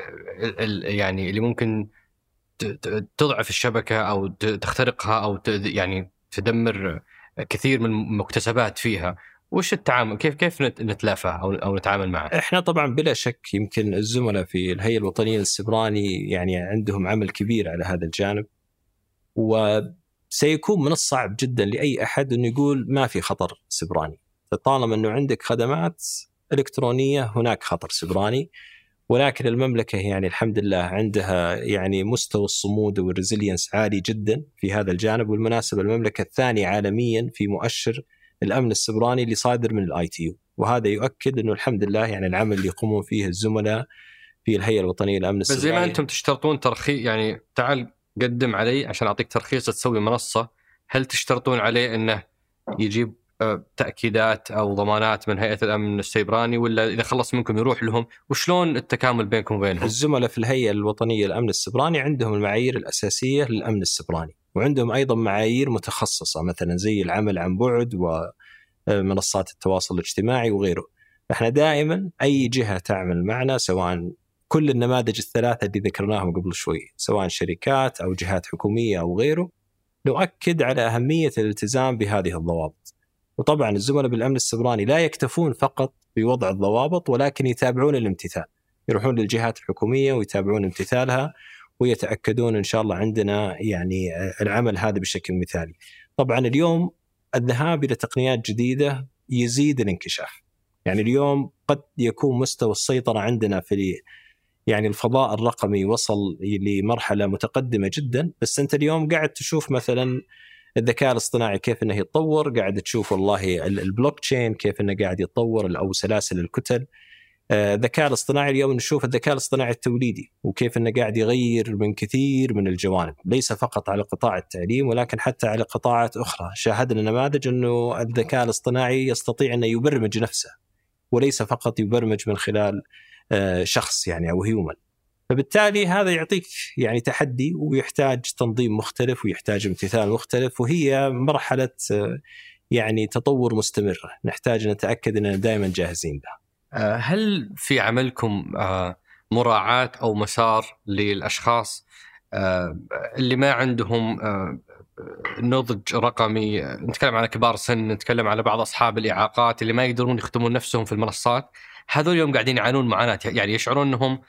يعني اللي ممكن تضعف الشبكة أو تخترقها أو يعني تدمر كثير من المكتسبات فيها. وش التعامل؟ كيف كيف نتلافى أو أو نتعامل معه؟
إحنا طبعا بلا شك يمكن الزملاء في الهيئة الوطنية للسيبراني يعني عندهم عمل كبير على هذا الجانب. وسيكون من الصعب جدا لأي أحد إنه يقول ما في خطر سيبراني. طالما إنه عندك خدمات إلكترونية هناك خطر سيبراني. ولكن المملكة يعني الحمد لله عندها يعني مستوى الصمود وال resilience عالي جدا في هذا الجانب وبالمناسبة المملكة الثانية عالميا في مؤشر الأمن السيبراني اللي صادر من ال ITU وهذا يؤكد إنه الحمد لله يعني العمل اللي يقومون فيه الزملاء في الهيئة الوطنية للأمن السيبراني
بس زي ما أنتم تشترطون ترخيص يعني تعال قدم علي عشان أعطيك ترخيص تسوي منصة هل تشترطون عليه إنه يجيب تأكيدات أو ضمانات من هيئة الأمن السيبراني ولا إذا خلص منكم يروح لهم وشلون التكامل بينكم وبينهم؟
الزملاء في الهيئة الوطنية للأمن السيبراني عندهم المعايير الأساسية للأمن السيبراني وعندهم أيضا معايير متخصصة مثلا زي العمل عن بعد ومنصات التواصل الاجتماعي وغيره. إحنا دائما أي جهة تعمل معنا سواء كل النماذج الثلاثة اللي ذكرناهم قبل شوي سواء شركات أو جهات حكومية أو غيره نؤكد على أهمية الالتزام بهذه الضوابط. وطبعا الزملاء بالأمن السبراني لا يكتفون فقط بوضع الضوابط ولكن يتابعون الامتثال يروحون للجهات الحكومية ويتابعون امتثالها ويتأكدون إن شاء الله عندنا يعني العمل هذا بشكل مثالي. طبعا اليوم الذهاب إلى تقنيات جديدة يزيد الانكشاف. يعني اليوم قد يكون مستوى السيطرة عندنا في يعني الفضاء الرقمي وصل لمرحلة متقدمة جدا بس أنت اليوم قاعد تشوف مثلا الذكاء الاصطناعي كيف إنه يتطور قاعد تشوف والله البلوك تشين كيف إنه قاعد يتطور أو سلاسل الكتل. آه، الذكاء الاصطناعي اليوم نشوف الذكاء الاصطناعي التوليدي وكيف إنه قاعد يغير من كثير من الجوانب ليس فقط على قطاع التعليم ولكن حتى على قطاعات أخرى. شاهدنا نماذج إنه الذكاء الاصطناعي يستطيع إنه يبرمج نفسه وليس فقط يبرمج من خلال آه، شخص يعني أو هيومن فبالتالي هذا يعطيك يعني تحدي ويحتاج تنظيم مختلف ويحتاج امتثال مختلف وهي مرحلة يعني تطور مستمر. نحتاج نتأكد إننا دائما جاهزين لها.
آه، هل في عملكم آه، مراعاة أو مسار للأشخاص آه، اللي ما عندهم نضج رقمي؟ نتكلم على كبار السن نتكلم على بعض أصحاب الإعاقات اللي ما يقدرون يخدمون نفسهم في المنصات. هذول اليوم قاعدين يعانون معاناة يعني يشعرون إنهم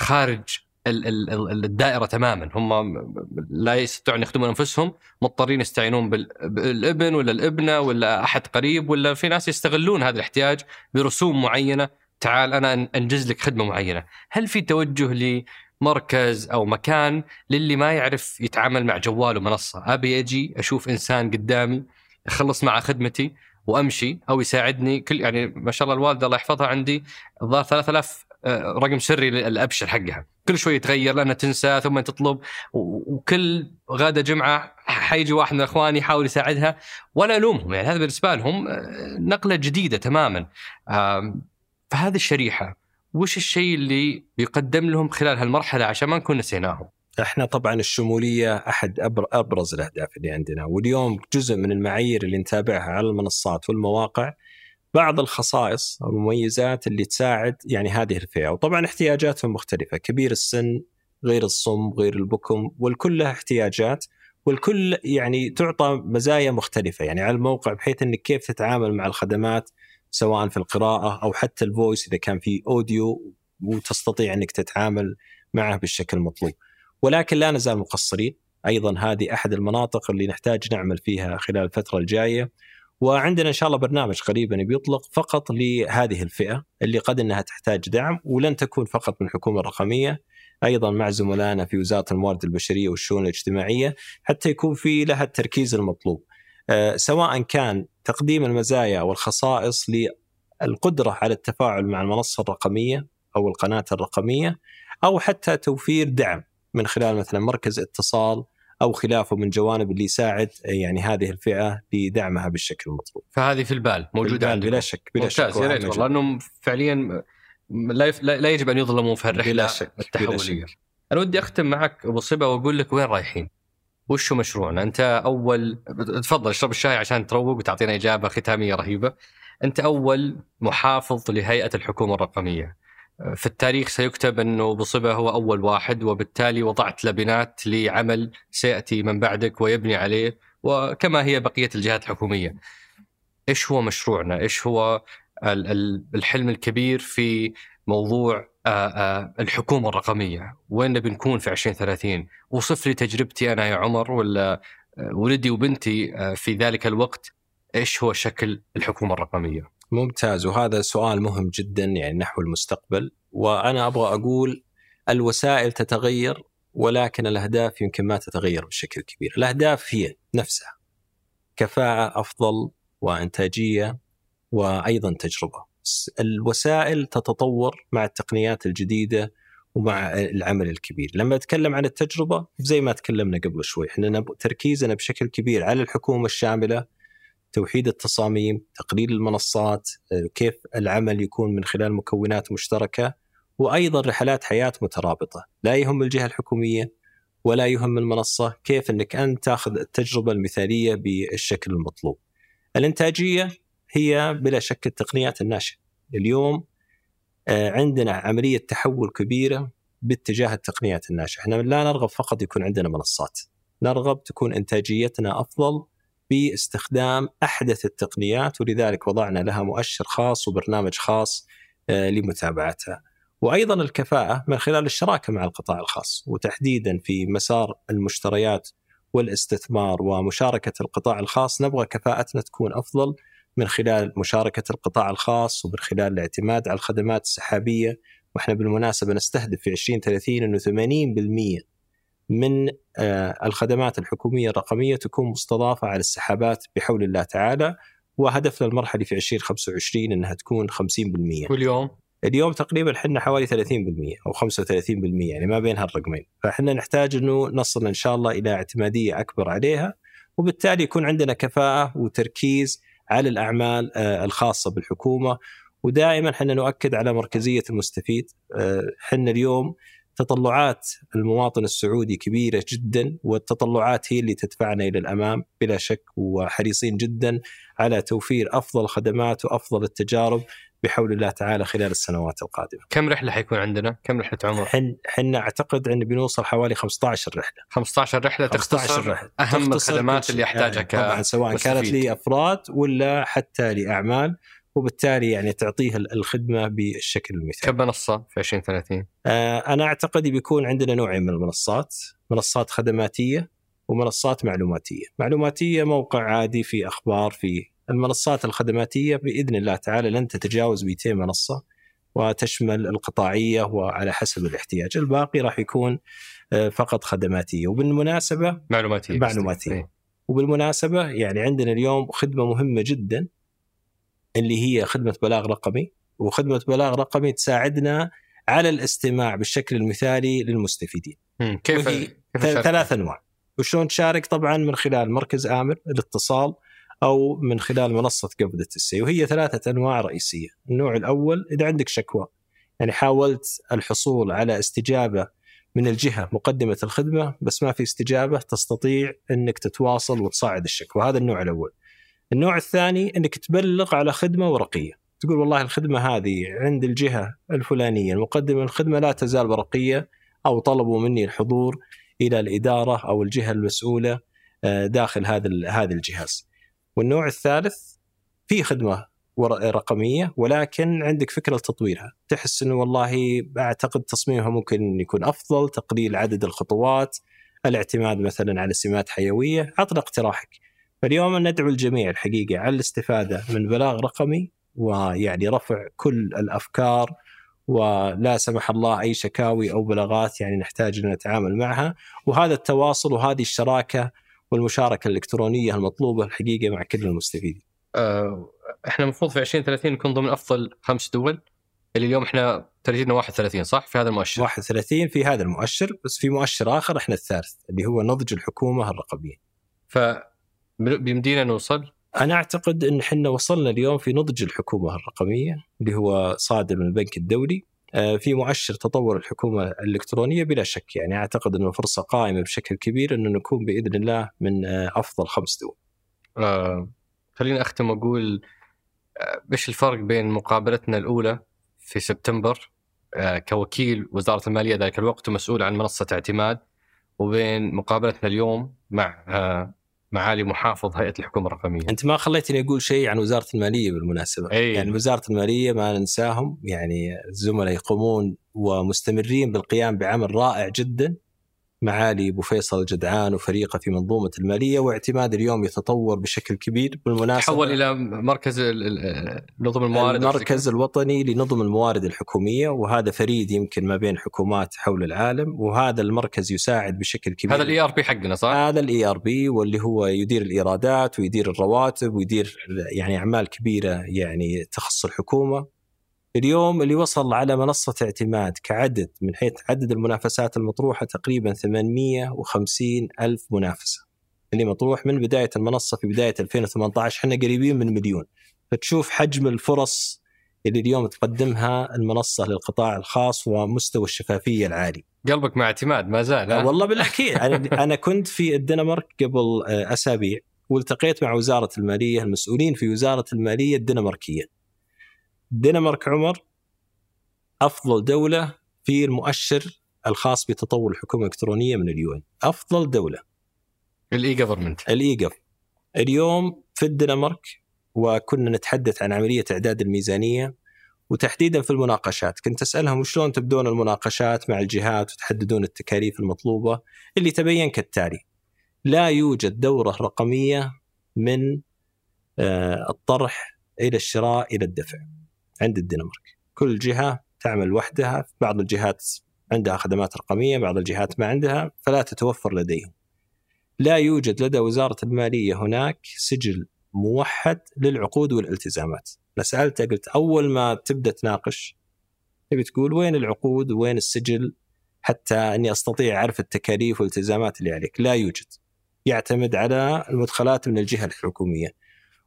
خارج الدائرة تماما. هم لا يستطيعون يخدمون أنفسهم مضطرين يستعينون بالابن ولا الابنة ولا أحد قريب ولا في ناس يستغلون هذا الاحتياج برسوم معينة. تعال أنا أنجز لك خدمة معينة. هل في توجه لمركز أو مكان للي ما يعرف يتعامل مع جوال ومنصه أبي أجي أشوف إنسان قدامي اخلص معه خدمتي وأمشي أو يساعدني. كل يعني ما شاء الله الوالدة الله يحفظها عندي الظاهر 3000 آه، رقم سري للأبشر حقها. كل شوي يتغير لأنها تنسى ثم تطلب وكل غدا جمعة حيجي واحد من اخواني يحاول يساعدها ولا الومهم يعني هذا بالنسبة لهم آه، نقلة جديدة تماما. فهذه الشريحة وش الشيء اللي بيقدم لهم خلال هالمرحلة عشان ما نكون نسيناهم؟
إحنا طبعا الشمولية أحد أبرز الأهداف اللي عندنا واليوم جزء من المعايير اللي نتابعها على المنصات والمواقع بعض الخصائص أو المميزات اللي تساعد يعني هذه الفئة وطبعا احتياجاتهم مختلفة كبير السن غير الصم غير البكم والكل له احتياجات والكل يعني تعطى مزايا مختلفة يعني على الموقع بحيث إنك كيف تتعامل مع الخدمات سواء في القراءة أو حتى ال voice إذا كان في audio وتستطيع إنك تتعامل معه بالشكل المطلوب. ولكن لا نزال مقصرين، أيضا هذه أحد المناطق اللي نحتاج نعمل فيها خلال الفترة الجاية. وعندنا إن شاء الله برنامج قريبا بيطلق فقط لهذه الفئة اللي قد إنها تحتاج دعم ولن تكون فقط من الحكومة الرقمية أيضا مع زملائنا في وزارة الموارد البشرية والشؤون الاجتماعية حتى يكون في لها التركيز المطلوب. آه، سواء كان تقديم المزايا والخصائص للقدرة على التفاعل مع المنصة الرقمية أو القناة الرقمية أو حتى توفير دعم من خلال مثلا مركز اتصال أو خلافه من جوانب اللي يساعد يعني هذه الفئة لدعمها بالشكل المطلوب.
فهذه في البال موجودة
عندنا بلا شك بلا
شك ممتاز يا ريت والله إنهم فعليا لا, لا يجب أن يظلمون في الرحلة التحولية. أنا ودي أختم معك أبو صبا وأقول لك وين رايحين؟ وش هو مشروعنا؟ أنت أول تفضل اشرب الشاي عشان تروق وتعطينا إجابة ختامية رهيبة. أنت أول محافظ لهيئة الحكومة الرقمية. في التاريخ سيكتب أنه بصبة هو أول واحد وبالتالي وضعت لبنات لعمل سيأتي من بعدك ويبني عليه وكما هي بقية الجهات الحكومية. إيش هو مشروعنا؟ إيش هو الحلم الكبير في موضوع الحكومة الرقمية؟ وين نبي نكون في 2030؟ وصف لي تجربتي أنا يا عمر ولا ولدي وبنتي في ذلك الوقت إيش هو شكل الحكومة الرقمية؟
ممتاز. وهذا سؤال مهم جدا يعني نحو المستقبل. وأنا أبغى أقول الوسائل تتغير ولكن الأهداف يمكن ما تتغير بشكل كبير، الأهداف هي نفسها كفاءة أفضل وإنتاجية وأيضا تجربة. الوسائل تتطور مع التقنيات الجديدة ومع العمل الكبير، لما أتكلم عن التجربة زي ما تكلمنا قبل شوي، إحنا تركيزنا بشكل كبير على الحكومة الشاملة توحيد التصاميم تقليل المنصات آه، كيف العمل يكون من خلال مكونات مشتركة وأيضا رحلات حياة مترابطة. لا يهم الجهة الحكومية ولا يهم المنصة كيف أنك أنت تأخذ التجربة المثالية بالشكل المطلوب. الإنتاجية هي بلا شك التقنيات الناشئة. اليوم آه، عندنا عملية تحول كبيرة باتجاه التقنيات الناشئة. إحنا لا نرغب فقط يكون عندنا منصات. نرغب تكون إنتاجيتنا أفضل باستخدام أحدث التقنيات ولذلك وضعنا لها مؤشر خاص وبرنامج خاص آه، لمتابعتها. وأيضا الكفاءة من خلال الشراكة مع القطاع الخاص وتحديدا في مسار المشتريات والاستثمار ومشاركة القطاع الخاص نبغى كفاءتنا تكون أفضل من خلال مشاركة القطاع الخاص ومن خلال الاعتماد على الخدمات السحابية وإحنا بالمناسبة نستهدف في 2030 انه 80% من آه، الخدمات الحكومية الرقمية تكون مستضافة على السحابات بحول الله تعالى وهدفنا المرحلي في 2025 إنها تكون 50%
واليوم؟
اليوم تقريبا إحنا حوالي 30% أو 35% يعني ما بين هالرقمين. فإحنا نحتاج إنه نصل إن شاء الله إلى اعتمادية أكبر عليها وبالتالي يكون عندنا كفاءة وتركيز على الأعمال آه، الخاصة بالحكومة. ودائما إحنا نؤكد على مركزية المستفيد إحنا اليوم تطلعات المواطن السعودي كبيرة جدا والتطلعات هي اللي تدفعنا إلى الأمام بلا شك وحريصين جدا على توفير أفضل خدمات وأفضل التجارب بحول الله تعالى خلال السنوات القادمة.
كم رحلة حيكون عندنا؟ كم رحلة عمر؟
حن حنا أعتقد إن بنوصل حوالي 15 رحلة.
15 رحلة 15 تختصر رحلة. أهم تختصر الخدمات اللي يحتاجها يعني
طبعا سواء كانت لأفراد ولا حتى لأعمال وبالتالي يعني تعطيه الخدمة بالشكل المثالي.
كم منصه في 2030؟
آه أنا أعتقد بيكون عندنا نوعين من المنصات، منصات خدماتية ومنصات معلوماتية، معلوماتية موقع عادي في أخبار في المنصات الخدماتية بإذن الله تعالى لن تتجاوز 200 منصة وتشمل القطاعية وعلى حسب الاحتياج، الباقي راح يكون آه، فقط خدماتية. وبالمناسبة
معلوماتية
معلوماتية. إيه. وبالمناسبة يعني عندنا اليوم خدمة مهمة جدا. اللي هي خدمة بلاغ رقمي وخدمة بلاغ رقمي تساعدنا على الاستماع بالشكل المثالي للمستفيدين.
كيف,
كيف ثلاث أنواع. وشلون تشارك؟ طبعا من خلال مركز أمر الاتصال أو من خلال منصة قبضه السي وهي ثلاثة أنواع رئيسية، النوع الأول إذا عندك شكوى يعني حاولت الحصول على استجابة من الجهة مقدمة الخدمة بس ما في استجابة تستطيع إنك تتواصل وتصعد الشكوى، هذا النوع الأول. النوع الثاني إنك تبلغ على خدمة ورقية تقول والله الخدمة هذه عند الجهة الفلانية المقدمة الخدمة لا تزال ورقية أو طلبوا مني الحضور إلى الإدارة أو الجهة المسؤولة آه، داخل هذا هذا الجهاز. والنوع الثالث في خدمة رقمية ولكن عندك فكرة لتطويرها، تحس إنه والله أعتقد تصميمها ممكن يكون أفضل، تقليل عدد الخطوات، الاعتماد مثلا على سمات حيوية، عطنا اقتراحك. فاليوم ندعو الجميع الحقيقة على الاستفادة من بلاغ رقمي ويعني رفع كل الأفكار ولا سمح الله أي شكاوي أو بلاغات يعني نحتاج أن نتعامل معها. وهذا التواصل وهذه الشراكة والمشاركة الإلكترونية المطلوبة الحقيقة مع كل المستفيدين.
أه إحنا المفروض في 2030 نكون ضمن أفضل خمس دول. اللي اليوم إحنا ترتيبنا 31 صح؟ في هذا المؤشر.
31 في هذا المؤشر بس في مؤشر آخر إحنا الثالث اللي هو نضج الحكومة الرقمية.
ف بيمدينا نوصل؟
أنا أعتقد إن إحنا وصلنا اليوم في نضج الحكومة الرقمية اللي هو صادر من البنك الدولي. آه، في مؤشر تطور الحكومة الإلكترونية بلا شك. يعني أعتقد إنه فرصة قائمة بشكل كبير إنه نكون بإذن الله من آه، أفضل خمس دول.
آه خليني أختم وأقول آه، إيش الفرق بين مقابلتنا الأولى في سبتمبر آه كوكيل وزارة المالية ذلك الوقت ومسؤول عن منصة اعتماد وبين مقابلتنا اليوم مع آه معالي محافظ هيئة الحكومة الرقمية.
أنت ما خليتني أقول شيء عن وزارة المالية بالمناسبة،
أي.
يعني وزارة المالية ما ننساهم يعني الزملاء يقومون ومستمرين بالقيام بعمل رائع جدا معالي أبو فيصل الجدعان وفريقه في منظومة المالية واعتماد اليوم يتطور بشكل كبير بالمناسبة
تحول إلى مركز نظم الموارد
المركز الوطني لنظم الموارد الحكومية وهذا فريد يمكن ما بين حكومات حول العالم وهذا المركز يساعد بشكل كبير.
هذا ال ERP حقنا صح؟
هذا ال ERP واللي هو يدير الإيرادات ويدير الرواتب ويدير يعني أعمال كبيرة يعني تخص الحكومة. اليوم اللي وصل على منصة اعتماد كعدد من حيث عدد المنافسات المطروحة تقريبا 850 ألف منافسة. اللي مطروح من بداية المنصة في بداية 2018 إحنا قريبين من مليون. فتشوف حجم الفرص اللي اليوم تقدمها المنصة للقطاع الخاص ومستوى الشفافية العالي.
قلبك مع اعتماد ما زال
أه والله بالأكيد. أنا كنت في الدنمارك قبل آه، أسابيع والتقيت مع وزارة المالية المسؤولين في وزارة المالية الدنماركية. الدنمارك عمر أفضل دولة في المؤشر الخاص بتطور الحكومة الإلكترونية من ال UN أفضل دولة.
ال e-government
ال e- اليوم في الدنمارك وكنا نتحدث عن عملية إعداد الميزانية وتحديدا في المناقشات. كنت أسألهم وشلون تبدون المناقشات مع الجهات وتحددون التكاليف المطلوبة اللي تبين كالتالي. لا يوجد دورة رقمية من آه، الطرح إلى الشراء إلى الدفع. عند الدنمارك. كل جهة تعمل وحدها بعض الجهات عندها خدمات رقمية بعض الجهات ما عندها فلا تتوفر لديهم. لا يوجد لدى وزارة المالية هناك سجل موحد للعقود والالتزامات. سالته قلت أول ما تبدأ تناقش تبي تقول وين العقود وين السجل؟ حتى إني أستطيع اعرف التكاليف والالتزامات اللي عليك. لا يوجد. يعتمد على المدخلات من الجهة الحكومية.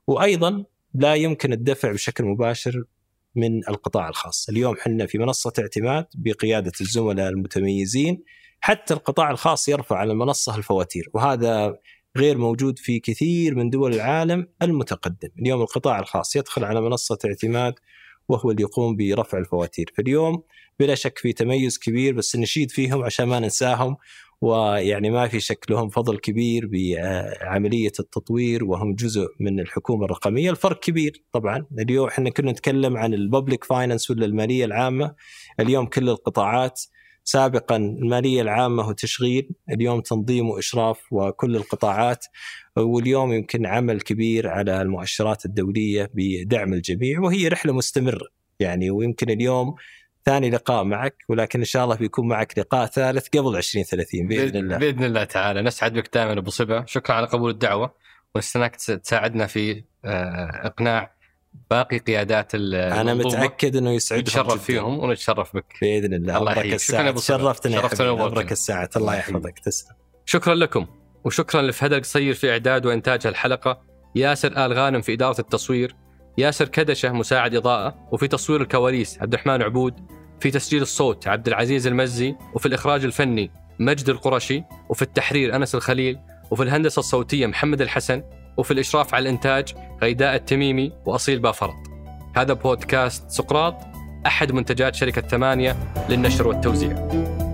وأيضا لا يمكن الدفع بشكل مباشر من القطاع الخاص. اليوم حنا في منصة اعتماد بقيادة الزملاء المتميزين حتى القطاع الخاص يرفع على المنصة الفواتير وهذا غير موجود في كثير من دول العالم المتقدم. اليوم القطاع الخاص يدخل على منصة اعتماد وهو اللي يقوم برفع الفواتير. فاليوم بلا شك في تميز كبير بس نشيد فيهم عشان ما ننساهم. ويعني ما في شك لهم فضل كبير بعملية التطوير وهم جزء من الحكومة الرقمية، الفرق كبير طبعا، اليوم إحنا كنا نتكلم عن ال public finance ولا المالية العامة، اليوم كل القطاعات سابقا المالية العامة وتشغيل، اليوم تنظيم وإشراف وكل القطاعات. واليوم يمكن عمل كبير على المؤشرات الدولية بدعم الجميع. وهي رحلة مستمرة يعني. ويمكن اليوم ثاني لقاء معك ولكن إن شاء الله بيكون معك لقاء ثالث قبل 2030 بإذن الله.
بإذن الله تعالى. نسعد بك دائما أبو صبا. شكرا على قبول الدعوة. ونستناك تساعدنا في آه، إقناع باقي قيادات
أنا متأكد إنه يسعدهم
نتشرف فيهم ونتشرف بك.
بإذن الله.
الله يحييك
شكرا أبو شرفتنا شرفتنا عمرك الساعة. الله يحفظك. تسلم.
شكرا لكم. وشكرا لفهد القصير في إعداد وإنتاج الحلقة ياسر آل غانم في إدارة التصوير ياسر كدشة مساعد إضاءة وفي تصوير الكواليس عبد الرحمن عبود في تسجيل الصوت عبد العزيز المزي وفي الإخراج الفني مجد القرشي وفي التحرير أنس الخليل وفي الهندسة الصوتية محمد الحسن وفي الإشراف على الإنتاج غيداء التميمي وأصيل بافرط. هذا بودكاست سقراط أحد منتجات شركة ثمانية للنشر والتوزيع.